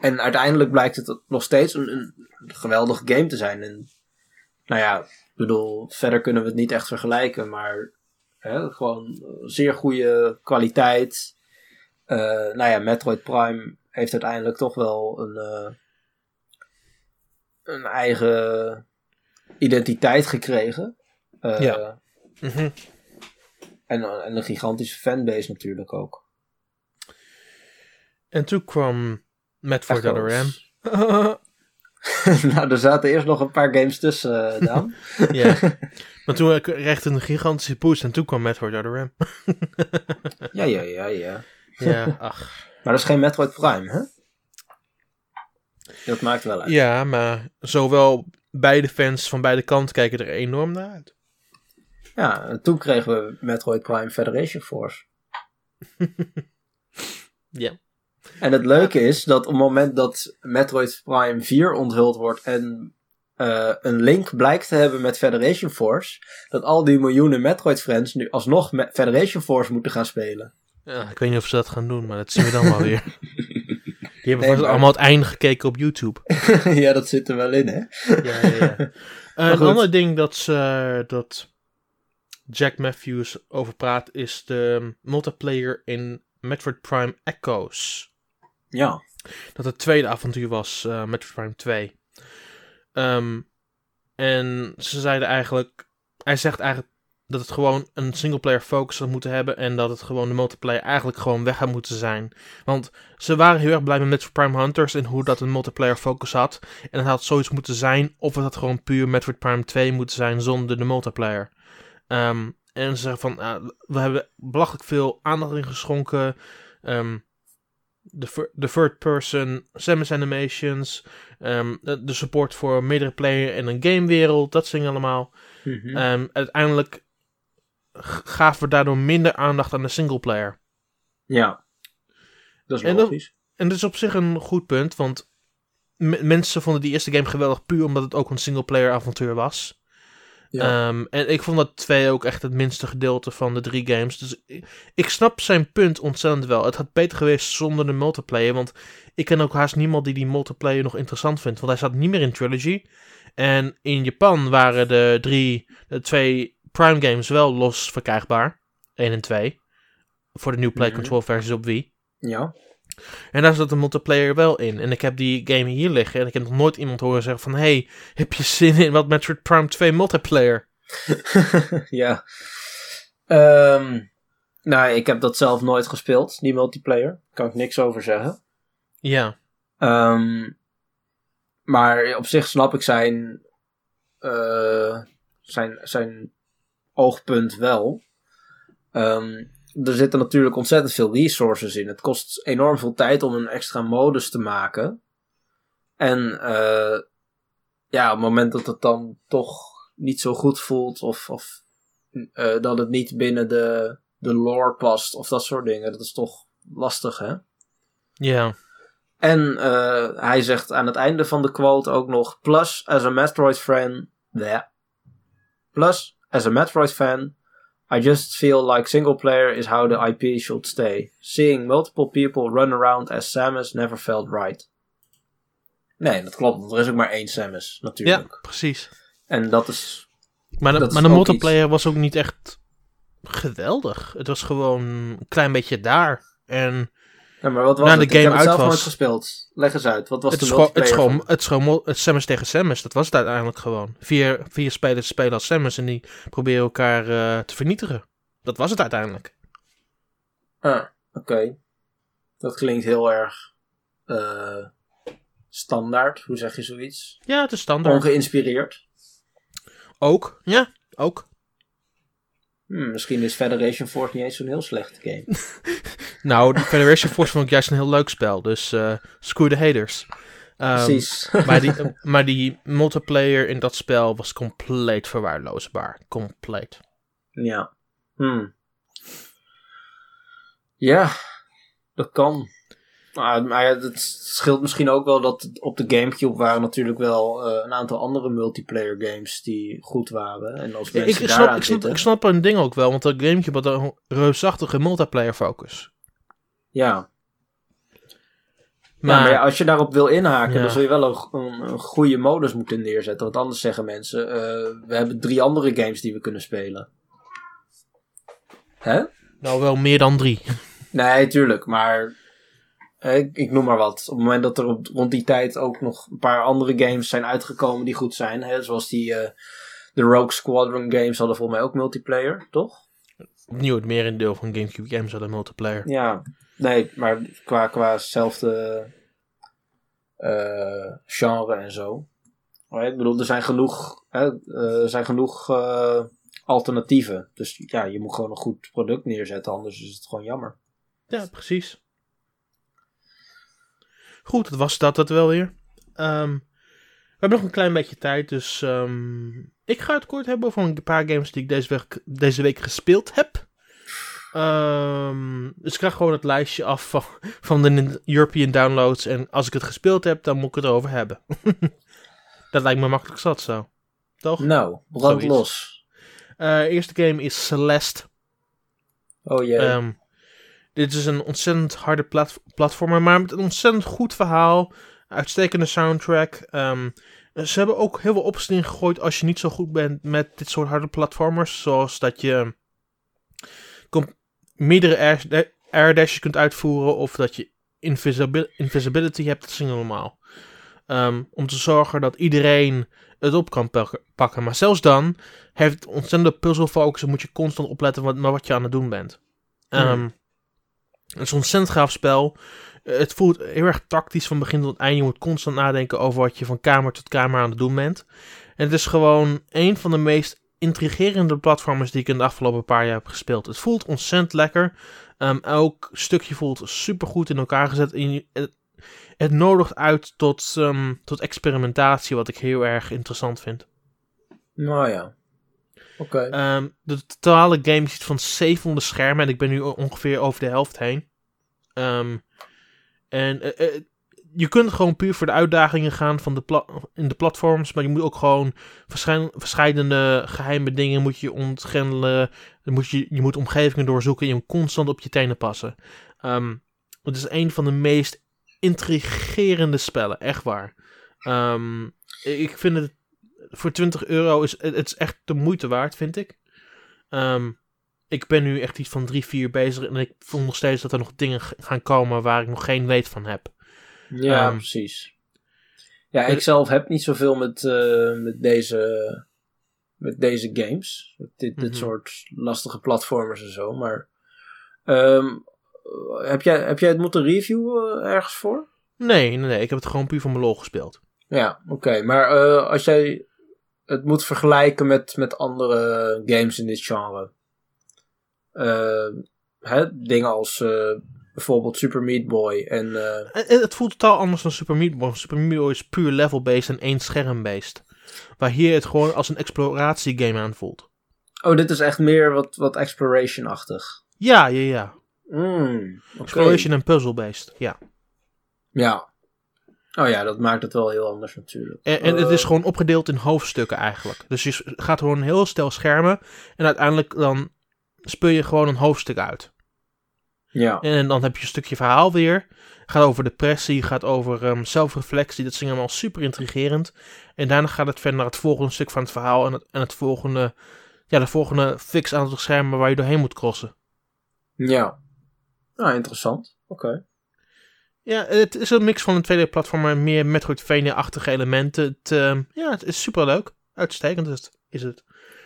En uiteindelijk blijkt het nog steeds een, een geweldige game te zijn. En, nou ja, ik bedoel, verder kunnen we het niet echt vergelijken, maar hè, gewoon zeer goede kwaliteit. Uh, nou ja, Metroid Prime heeft uiteindelijk toch wel een, uh, een eigen identiteit gekregen. Uh, ja. Mm -hmm. En, en een gigantische fanbase natuurlijk ook. En toen kwam Metroid Other M. nou, er zaten eerst nog een paar games tussen, uh, Daan. ja. Maar toen kreeg het een gigantische boost en toen kwam Metroid Other M. ja, ja, ja, ja. Ja, ach. Maar dat is geen Metroid Prime, hè? Dat maakt wel uit. Ja, maar zowel beide fans van beide kanten kijken er enorm naar uit. Ja, en toen kregen we Metroid Prime Federation Force. ja. En het leuke is dat op het moment dat Metroid Prime 4 onthuld wordt en uh, een link blijkt te hebben met Federation Force, dat al die miljoenen Metroid-fans nu alsnog met Federation Force moeten gaan spelen. Ja, ik weet niet of ze dat gaan doen, maar dat zien we dan wel weer. Die hebben nee, maar... allemaal het einde gekeken op YouTube. ja, dat zit er wel in, hè? ja, ja, ja. Uh, een ander ding dat, ze, dat Jack Matthews over praat is de multiplayer in Metroid Prime Echoes. Ja. Dat het tweede avontuur was, uh, Metroid Prime 2. Um, en ze zeiden eigenlijk, hij zegt eigenlijk dat het gewoon een singleplayer focus had moeten hebben. En dat het gewoon de multiplayer eigenlijk gewoon weg had moeten zijn. Want ze waren heel erg blij met Metroid Prime Hunters en hoe dat een multiplayer focus had. En het had zoiets moeten zijn, of het had gewoon puur Metroid Prime 2 moeten zijn zonder de multiplayer. Ehm, en ze zeggen van, ah, we hebben belachelijk veel aandacht in geschonken. Ehm, de, de third person Samus animations. ehm, de, support voor meerdere player en een gamewereld. Dat zingen allemaal. Mhm. Uiteindelijk gaven we daardoor minder aandacht aan de singleplayer. ja. Dat is En dat- logisch. En dat is op zich een goed punt, want mensen vonden die eerste game geweldig puur omdat het ook een singleplayer avontuur was. Ja. Ehm, en ik vond dat 2 ook echt het minste gedeelte van de drie games. Dus ik, ik snap zijn punt ontzettend wel. Het had beter geweest zonder de multiplayer, want ik ken ook haast niemand die die multiplayer nog interessant vindt. Want hij zat niet meer in Trilogy. En in Japan waren de drie, de twee Prime games wel los verkrijgbaar. 1 en 2. Voor de New Play. Control versies op Wii. ja. En daar zat de multiplayer wel in. En ik heb die game hier liggen. En ik heb nog nooit iemand horen zeggen van... Hey, heb je zin in wat Metroid Prime 2 multiplayer? ja. Ehm, nou, ik heb dat zelf nooit gespeeld, die multiplayer. Kan ik niks over zeggen. Ja. Ehm, maar op zich snap ik zijn, eh, zijn, zijn oogpunt wel. Ehm, er zitten natuurlijk ontzettend veel resources in. Het kost enorm veel tijd om een extra modus te maken. En eh, ja, op het moment dat het dan toch niet zo goed voelt, of, of eh, dat het niet binnen de, de lore past, of dat soort dingen, dat is toch lastig, hè? Ja. En eh, hij zegt aan het einde van de quote ook nog: Plus, as a Metroid fan, yeah. Plus, as a Metroid fan, I just feel like single player is how the IP should stay. Seeing multiple people run around as Samus never felt right. Nee, dat klopt, want er is ook maar één Samus, Ja, natuurlijk. precies. En dat is. Maar de, maar de multiplayer was ook niet echt geweldig. Het was gewoon een klein beetje daar. En Ja, maar wat was Nou, de het? game ik heb het zelf was- nooit gespeeld. Leg eens uit, wat was het de gewoon, het, is multiplayer? gewoon, het is gewoon het Samus tegen Samus. Dat was het uiteindelijk gewoon. Vier, vier spelers spelen als Samus en die proberen elkaar eh, te vernietigen. Dat was het uiteindelijk. Ah, oké. Dat klinkt heel erg eh, standaard. Hoe zeg je zoiets? Ja, het is standaard. Ongeïnspireerd. Ook. Ja, ook. Hmm, misschien is Federation Force niet eens zo'n heel slechte game. Nou, de Federation Force vond ik juist een heel leuk spel. Dus eh screw the haters. Ehm, Precies. maar, die, maar die multiplayer in dat spel was compleet verwaarloosbaar. Compleet. ja. Hmm. Ja, dat kan. Maar, maar ja, het scheelt misschien ook wel dat op de Gamecube waren natuurlijk wel eh, een aantal andere multiplayer games die goed waren. En als mensen ik, snap, ik, snap, zitten... ik snap een ding ook wel, want dat Gamecube had een reusachtige multiplayer focus. Ja. Maar, ja, maar ja, als je daarop wil inhaken, Ja. dan zul je wel een, een, een goede modus moeten neerzetten. Want anders zeggen mensen, eh, we hebben drie andere games die we kunnen spelen. Hè? nou wel meer dan drie. Nee, tuurlijk, maar ik, ik noem maar wat. Op het moment dat er op, rond die tijd ook nog een paar andere games zijn uitgekomen die goed zijn, hè, zoals die eh, de Rogue Squadron games hadden volgens mij ook multiplayer, toch? Opnieuw het merendeel van Gamecube games hadden multiplayer. Ja, nee, maar qua, qua zelfde eh, genre en zo. Ik bedoel, er zijn genoeg, hè, eh, er zijn genoeg eh, alternatieven. Dus ja, je moet gewoon een goed product neerzetten, anders is het gewoon jammer. Ja, precies. Goed, dat was dat het wel weer. Ehm, we hebben nog een klein beetje tijd, dus ehm, ik ga het kort hebben over een paar games die ik deze week, deze week gespeeld heb. Ehm, dus ik krijg gewoon het lijstje af van, van de European downloads. En als ik het gespeeld heb, dan moet ik het erover hebben. dat lijkt me makkelijk zat zo. Toch? Nou, brand los. Eh, eerste game is Celeste. Oh jee. Ehm, dit is een ontzettend harde plat platformer, maar met een ontzettend goed verhaal. Uitstekende soundtrack. Ehm, ze hebben ook heel veel opties ingegooid als je niet zo goed bent met dit soort harde platformers. Zoals dat je com- meerdere air, dashes kunt uitvoeren of dat je invisibil- invisibility hebt. Dat is normaal. Ehm, om te zorgen dat iedereen het op kan pak- pakken. Maar zelfs dan heeft het ontzettende puzzelfocus en moet je constant opletten wat, wat je aan het doen bent. Ehm, Het is een ontzettend gaaf spel. Eh, Het voelt heel erg tactisch van begin tot eind. Je moet constant nadenken over wat je van kamer tot kamer aan het doen bent. En het is gewoon een van de meest intrigerende platformers die ik in de afgelopen paar jaar heb gespeeld. Het voelt ontzettend lekker. Ehm, elk stukje voelt super goed in elkaar gezet. En het nodigt uit tot, ehm, tot experimentatie, wat ik heel erg interessant vind. Nou ja. Ehm, de totale game iets van 700 schermen en ik ben nu ongeveer over de helft heen. Ehm, en eh, eh, je kunt gewoon puur voor de uitdagingen gaan van de in de platforms, maar je moet ook gewoon verschillende geheime dingen moet je ontgrendelen. Moet je, je moet omgevingen doorzoeken, je moet constant op je tenen passen. Ehm, het is een van de meest intrigerende spellen, echt waar. Ik vind het voor 20 euro is het, is echt de moeite waard, vind ik. Ehm, ik ben nu echt iets van 3, 4 bezig en ik voel nog steeds dat er nog dingen gaan komen waar ik nog geen weet van heb. Ja, Ehm, precies. Ja, ik zelf heb niet zoveel met, eh, met, deze, met deze games. Met dit, dit Mhm. soort lastige platformers en zo. Maar ehm, heb, jij, heb jij het moeten reviewen eh, ergens voor? Nee, nee, nee, ik heb het gewoon puur van mijn lol gespeeld. Ja, oké. Maar eh, als jij het moet vergelijken met, met andere games in dit genre. eh, hè, dingen als eh, bijvoorbeeld Super Meat Boy en... eh, Het, het voelt totaal anders dan Super Meat Boy. Super Meat Boy is puur level-based en één scherm-based. Waar hier het gewoon als een exploratiegame aanvoelt. oh, dit is echt meer wat, wat exploration-achtig. Ja, ja, ja. Mm, oké. Exploration en puzzle-based, ja. Ja. Oh ja, dat maakt het wel heel anders natuurlijk. En, en het Eh, is gewoon opgedeeld in hoofdstukken eigenlijk. Dus je gaat gewoon een heel stel schermen. En uiteindelijk dan speel je gewoon een hoofdstuk uit. Ja. En dan heb je een stukje verhaal weer. Gaat over depressie, gaat over ehm, zelfreflectie. Dat is allemaal super intrigerend. En daarna gaat het verder naar het volgende stuk van het verhaal. En het, en het volgende, ja, de volgende fix aantal schermen waar je doorheen moet crossen. Ja. Nou, interessant. Oké. Ja, het is een mix van een 2D-platform en meer Metroidvania-achtige elementen. Het, ehm, ja, het is super leuk. Uitstekend is het. Is het.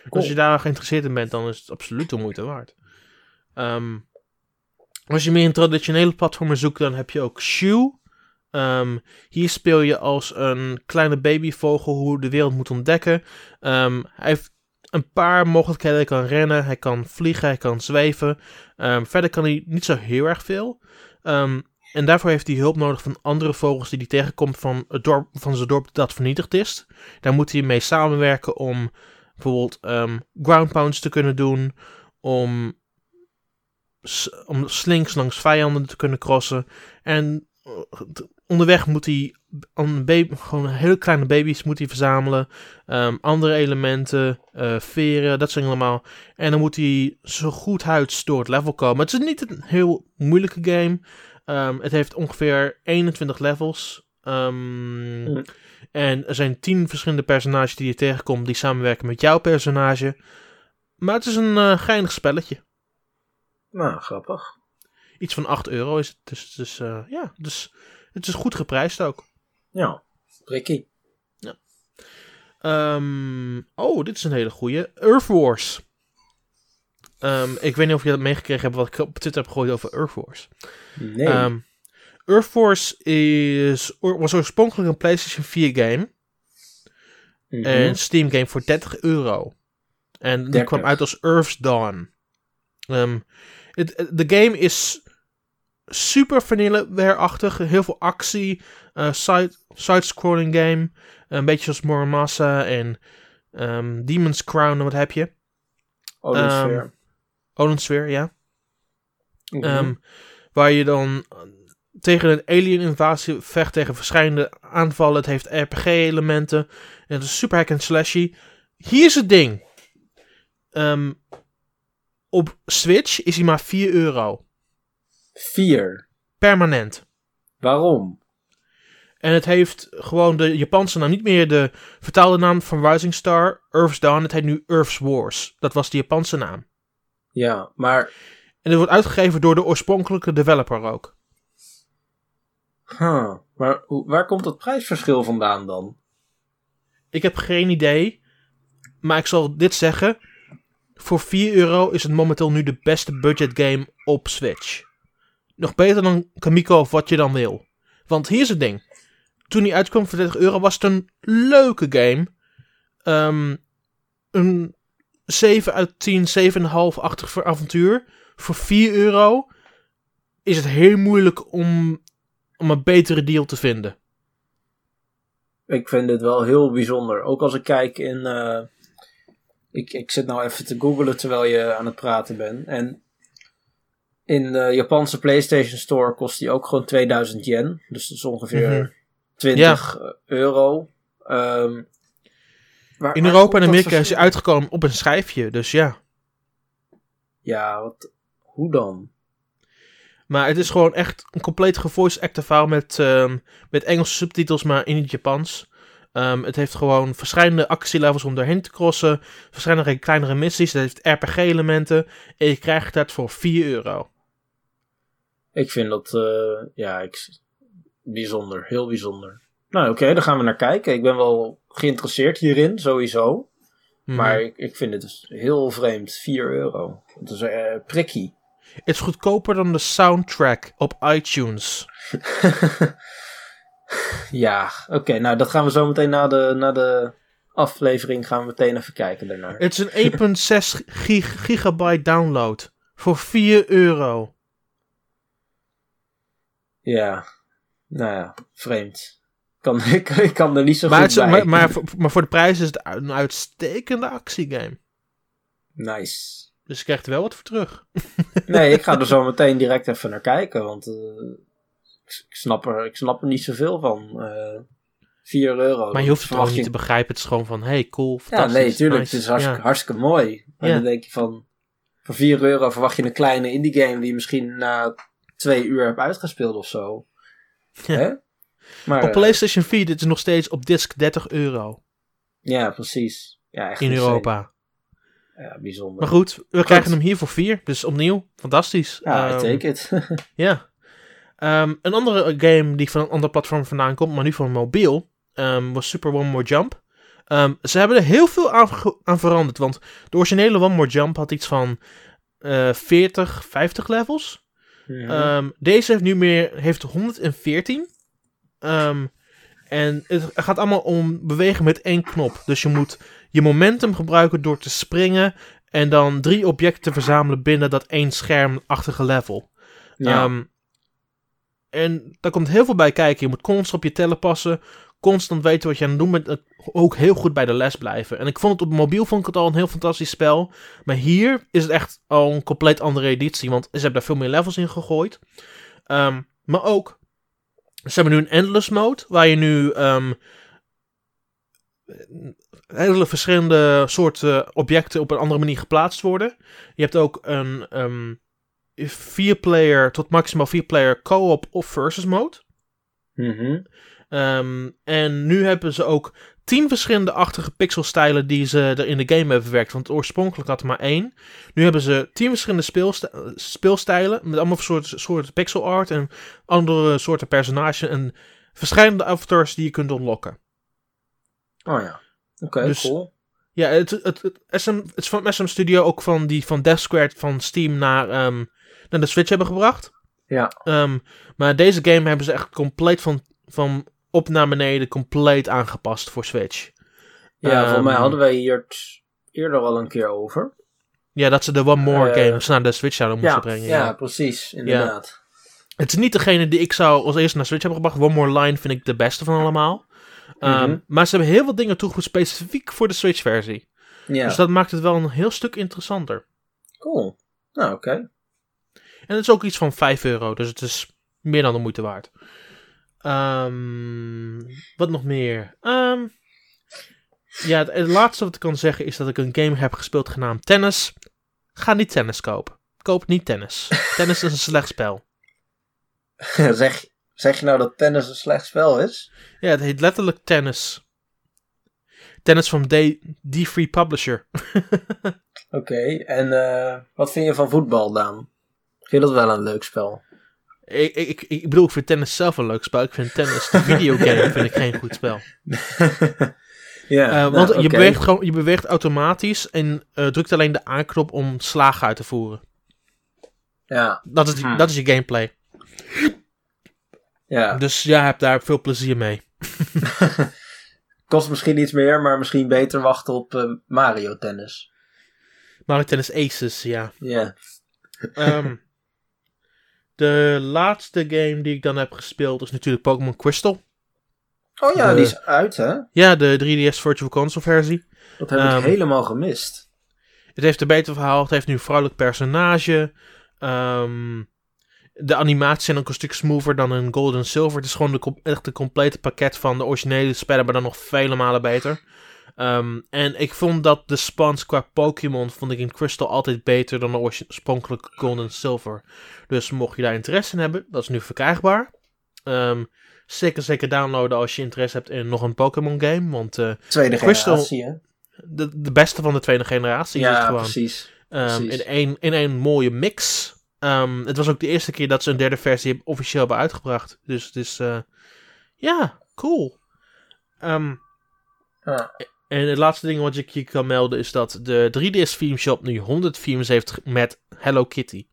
Als je daar geïnteresseerd in bent, dan is het absoluut de moeite waard. Ehm, als je meer een traditionele platformer zoekt, dan heb je ook Shoe. Ehm, hier speel je als een kleine babyvogel hoe de wereld moet ontdekken. Hij heeft een paar mogelijkheden. Hij kan rennen, hij kan vliegen, hij kan zweven. Verder kan hij niet zo heel erg veel. En daarvoor heeft hij hulp nodig van andere vogels die hij tegenkomt van, het dorp, van zijn dorp dat vernietigd is. Daar moet hij mee samenwerken om bijvoorbeeld ehm, ground pounds te kunnen doen. Om, om slinks langs vijanden te kunnen crossen. En eh, onderweg moet hij baby, gewoon hele kleine baby's moet hij verzamelen. Ehm, andere elementen, eh, veren, dat zijn allemaal. En dan moet hij zo goed huids door het level komen. Het is niet een heel moeilijke game. Ehm, het heeft ongeveer 21 levels. Ehm. En er zijn 10 verschillende personages die je tegenkomt die samenwerken met jouw personage. Maar het is een eh geinig spelletje. Nou, grappig. Iets van 8 euro is het. Dus, eh, ja, dus het is goed geprijsd ook. Ja. Prikkie. Ehm, oh, dit is een hele goeie. Earth Wars. Ehm, ik weet niet of je dat meegekregen hebt wat ik op Twitter heb gegooid over Earth Wars. Nee. Ehm, Earth Force is, was oorspronkelijk een PlayStation 4 game. Mhm. Een Steam game voor 30 euro. En die 30. kwam uit als Earth's Dawn. Ehm, het- de game is super vanilleware-achtig. Heel veel actie. eh, side, side-scrolling game. Een beetje zoals Muramasa en Demon's Crown en wat heb je. oh, dat is Sphere, ja. Mhm. Ehm, waar je dan eh, tegen een alien invasie vecht tegen verschillende aanvallen. Het heeft RPG-elementen. En het is super hack and slashy. Hier is het ding. Ehm, op Switch is hij maar 4 euro. Vier. Permanent. Waarom? En het heeft gewoon de Japanse naam. Niet meer de vertaalde naam van Rising Star. Earth's Dawn. Het heet nu Earth's Wars. Dat was de Japanse naam. Ja, maar... En het wordt uitgegeven door de oorspronkelijke developer ook. Huh, Maar waar komt dat prijsverschil vandaan dan? Ik heb geen idee. Maar ik zal dit zeggen. Voor 4 euro is het momenteel nu de beste budget game op Switch. Nog beter dan Kamiko of wat je dan wil. Want hier is het ding. Toen die uitkwam voor 30 euro was het een leuke game. Ehm, een 7 uit 10, 7,5-achtig avontuur. Voor 4 euro is het heel moeilijk om, om een betere deal te vinden. Ik vind dit wel heel bijzonder. Ook als ik kijk in. eh, ik, ik zit nou even te googlen terwijl je aan het praten bent. En in de Japanse PlayStation Store kost die ook gewoon 2000 yen. Dus dat is ongeveer Mhm. 20 euro. Ehm, waar- In Europa en Amerika is hij uitgekomen op een schijfje. Dus ja. Ja, wat, hoe dan? Maar het is gewoon echt een compleet gevoice acted verhaal met, ehm, met Engelse subtitels, maar in het Japans. Ehm, het heeft gewoon verschillende actielevels om doorheen te crossen. Verschillende kleinere missies. Het heeft RPG-elementen. En je krijgt dat voor 4 euro. Ik vind dat, eh, ja, ik, bijzonder. Heel bijzonder. Nou, oké, dan gaan we naar kijken. Ik ben wel geïnteresseerd hierin, sowieso. Mhm. Maar ik, ik vind het dus heel vreemd. 4 euro. Dat is eh prikkie. Het is goedkoper dan de soundtrack op iTunes. ja, oké. nou, dat gaan we zo meteen na de, na de aflevering gaan we meteen even kijken daarnaar. Het is een 1.6 gig- gigabyte download. Voor 4 euro. Ja, nou ja, vreemd. Kan, ik, ik kan er niet zo Maar, goed het is- bij. maar, maar, voor- maar voor de prijs is het een uitstekende actiegame. Nice. Dus je krijgt er wel wat voor terug. Nee, ik ga er zo meteen direct even naar kijken, want eh, ik, snap er, ik snap er niet zoveel van. Eh 4 euro. Maar je hoeft het gewoon niet te begrijpen. Het is gewoon van, hey, cool, Ja, fantastisch. nee, tuurlijk. nice. Het is hartstikke, Ja. hartstikke mooi. Maar Ja. dan denk je van, voor 4 euro verwacht je een kleine indie game die je misschien na twee uur hebt uitgespeeld of zo. Ja. Hè? Maar, Op eh, PlayStation 4 dit is nog steeds op disc 30 euro ja, precies. Ja, echt in. Europa. Ja, bijzonder. Maar goed, we krijgen hem hier voor 4. Dus opnieuw, fantastisch. Ja, I Ehm, take it. Ja. Ehm, een andere game die van een ander platform vandaan komt, maar nu van mobiel, ehm, was Super One More Jump. Ze hebben er heel veel aan, veranderd, want de originele One More Jump had iets van eh 40, 50 levels. Mhm. Ehm, deze heeft nu meer, heeft 114. Ehm, en het gaat allemaal om bewegen met één knop. Dus je moet je momentum gebruiken door te springen en dan drie objecten verzamelen binnen dat één schermachtige level. ja. Ehm, en daar komt heel veel bij kijken. Je moet constant op je tellen passen. Constant weten wat je aan het doen bent. en Ook heel goed bij de les blijven. En ik vond het op mobiel vond ik het al een heel fantastisch spel. Maar hier is het echt al een compleet andere editie. Want ze hebben daar veel meer levels in gegooid. Ehm, maar ook, ze hebben nu een endless mode. Waar je nu ehm, hele verschillende soorten objecten op een andere manier geplaatst worden. Je hebt ook een ehm, vier player tot maximaal vier player co-op of versus mode. Mhm. Ehm, en nu hebben ze ook tien verschillende achtige pixelstijlen die ze er in de game hebben verwerkt. Want oorspronkelijk had er maar één. Nu hebben ze tien verschillende speelst- speelstijlen met allemaal soorten, soorten pixel art en andere soorten personages en verschillende avatars die je kunt unlocken. Oh ja. Oké, Dus- cool. Ja, het, het, het, SM, het is van SM Studio ook van die van Death Squared van Steam naar, ehm, naar de Switch hebben gebracht. Ja. Ehm, maar deze game hebben ze echt compleet van, van op naar beneden compleet aangepast voor Switch. Ja, voor mij Ehm, hadden wij hier eerder al een keer over. Ja, dat ze de One More Eh, games naar de Switch zouden moeten brengen. ja, Ja. precies. Inderdaad. Het is niet degene die ik zou als eerste naar Switch hebben gebracht. One More Line vind ik de beste van allemaal. Ehm, Mhm. Maar ze hebben heel veel dingen toegevoegd specifiek voor de Switch versie. Ja, Dus dat maakt het wel een heel stuk interessanter. cool. Nou, oké. En het is ook iets van 5 euro, dus het is meer dan de moeite waard. Ehm, wat nog meer? Ehm, ja, het, het laatste wat ik kan zeggen is dat ik een game heb gespeeld genaamd Tennis. Ga niet tennis kopen. Koop niet tennis. tennis is een slecht spel. zeg, zeg je nou dat tennis een slecht spel is? Ja, het heet letterlijk tennis. Tennis van D- D3 Publisher. Oké, en eh, wat vind je van voetbal dan? Vind je dat wel een leuk spel? Ik, ik, ik, bedoel, ik vind tennis zelf een leuk spel. Ik vind tennis, de videogame, vind ik geen goed spel. ja, Eh, nou, want je, beweegt gewoon, je beweegt automatisch en eh, drukt alleen de aanknop om slagen uit te voeren. Ja, Dat is, Hmm. dat is je gameplay. ja. Dus ja, heb daar veel plezier mee. Kost misschien iets meer, maar misschien beter wachten op eh, Mario Tennis. Mario Tennis Aces, ja. Ja. Ehm, de laatste game die ik dan heb gespeeld is natuurlijk Pokémon Crystal. Oh ja, De- die is uit, hè? Ja, de 3DS Virtual Console versie. Dat heb Ehm, ik helemaal gemist. Het heeft een beter verhaal. Het heeft nu een vrouwelijk personage. Ehm, de animaties zijn ook een stuk smoother dan in Gold en Silver. Het is gewoon de, echt een complete pakket van de originele spellen, maar dan nog vele malen beter. Ehm, en ik vond dat de spans qua Pokémon vond ik in Crystal altijd beter dan de oorspronkelijke Gold en Silver. Dus mocht je daar interesse in hebben, dat is nu verkrijgbaar. Ehm, zeker zeker downloaden als je interesse hebt in nog een Pokémon game. Want eh, Tweede Crystal- generatie, hè? de, de beste van de tweede generatie is het Ja, gewoon. precies. Ehm, Precies. in, één, in één mooie mix. Het was ook de eerste keer dat ze een derde versie officieel hebben uitgebracht. Dus het is, eh, ja, cool. En het laatste ding wat ik je kan melden is dat de 3DS Theme Shop nu 100 themes heeft met Hello Kitty.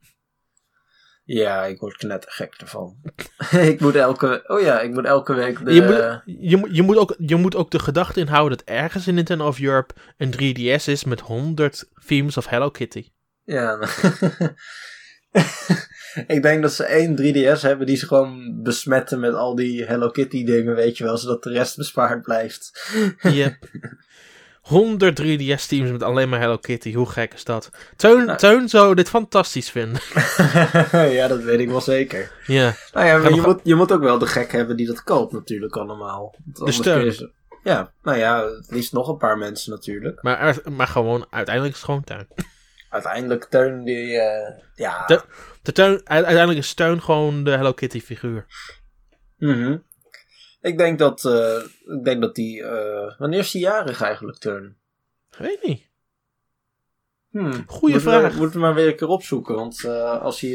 Ja, ik word knettergek ervan. ik moet elke... Oh ja, ik moet elke week de... Je, moet, je, moet- je, moet ook, je moet ook de gedachte inhouden dat ergens in Nintendo of Europe een 3DS is met 100 themes of Hello Kitty. Ja. ik denk dat ze één 3DS hebben die ze gewoon besmetten met al die Hello Kitty dingen, weet je wel, zodat de rest bespaard blijft. Yep. 100 3DS teams met alleen maar Hello Kitty. Hoe gek is dat? Teun, Nou. Teun zou dit fantastisch vinden. ja, dat weet ik wel zeker. ja. Nou ja, maar je moet, je moet ook wel de gek hebben die dat koopt natuurlijk allemaal. Anders steun. ze- Ja, nou ja, het liefst nog een paar mensen natuurlijk. Maar, maar gewoon, uiteindelijk is het gewoon Teun. Uiteindelijk Teun die... eh, ja, De- De teun uiteindelijk is Teun gewoon de Hello Kitty figuur. Mhm. Ik denk dat, eh, ik denk dat die, eh, wanneer is die jarig eigenlijk, Teun? Weet niet. Hmm. Goeie vraag. We, moeten we maar weer een keer opzoeken, want als hij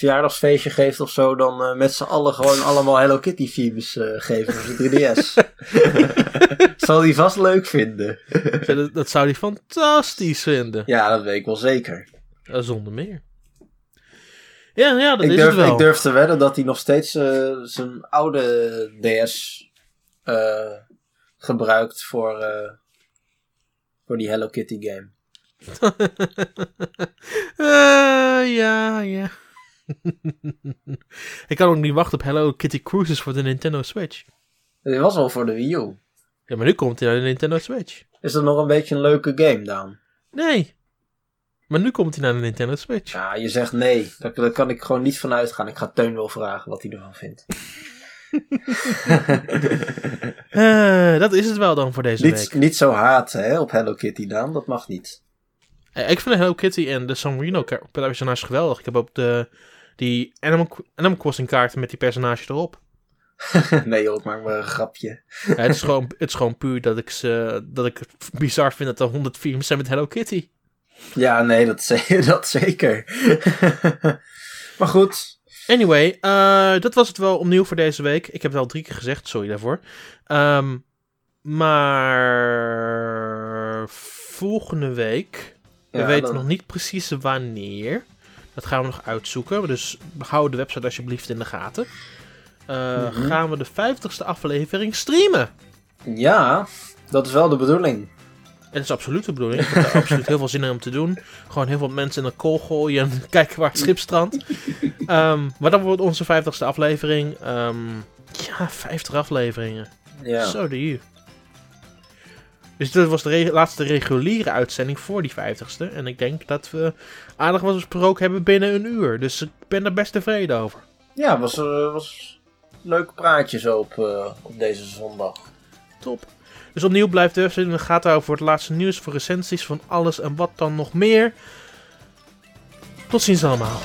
verjaardagsfeestje geeft of zo, dan eh, met z'n allen gewoon allemaal Hello Kitty themes eh, geven voor zijn 3DS. Zal hij vast leuk vinden. Dat, dat zou hij fantastisch vinden. Ja, dat weet ik wel zeker. Ja, zonder meer. Ja, ja dat Ik is durf, het wel. ik durf te wedden dat hij nog steeds eh, zijn oude DS eh, gebruikt voor, eh, voor die Hello Kitty game. Ik kan ook niet wachten op Hello Kitty Cruises voor de Nintendo Switch. Dit was al voor de Wii U. Ja, maar nu komt hij naar de Nintendo Switch. Is dat nog een beetje een leuke game dan? Nee. Maar nu komt hij naar de Nintendo Switch. Ja, je zegt nee. Daar, daar kan ik gewoon niet van uitgaan. Ik ga Teun wel vragen wat hij ervan vindt. Eh, dat is het wel dan voor deze niet, week. niet zo haten hè, op Hello Kitty dan. Dat mag niet. Eh, ik vind Hello Kitty en de San Marino personages geweldig. Ik heb ook de, die Animal, Animal Crossing kaarten met die personages erop. nee joh, maar een grapje. Ja, het, is gewoon, het is gewoon puur dat ik, ze, dat ik het bizar vind dat er 100 films zijn met Hello Kitty. Ja, nee, dat, dat zeker. maar goed. Anyway, eh, dat was het wel opnieuw voor deze week. Ik heb het al drie keer gezegd, sorry daarvoor. Ehm, maar volgende week, we Ja, weten dan- nog niet precies wanneer. Dat gaan we nog uitzoeken. Dus hou de website alsjeblieft in de gaten. Eh, Mhm. Gaan we de 50ste aflevering streamen? Ja, dat is wel de bedoeling. Het is absoluut de bedoeling. Ik heb er absoluut heel veel zin in om te doen. Gewoon heel veel mensen in een kool gooien en kijken waar het schip strandt. Ehm, maar dat wordt onze 50ste aflevering. Ehm, ja, 50 afleveringen. Ja. Zo de you. Dus dit was de laatste reguliere uitzending voor die 50ste. En ik denk dat we aardig wat besproken hebben binnen een uur. Dus ik ben er best tevreden over. Ja, was, eh, was een leuk praatje zo op, eh, op deze zondag. Top. Dus opnieuw blijft de website in de gaten houden voor het laatste nieuws, voor recensies van alles en wat dan nog meer. Tot ziens allemaal.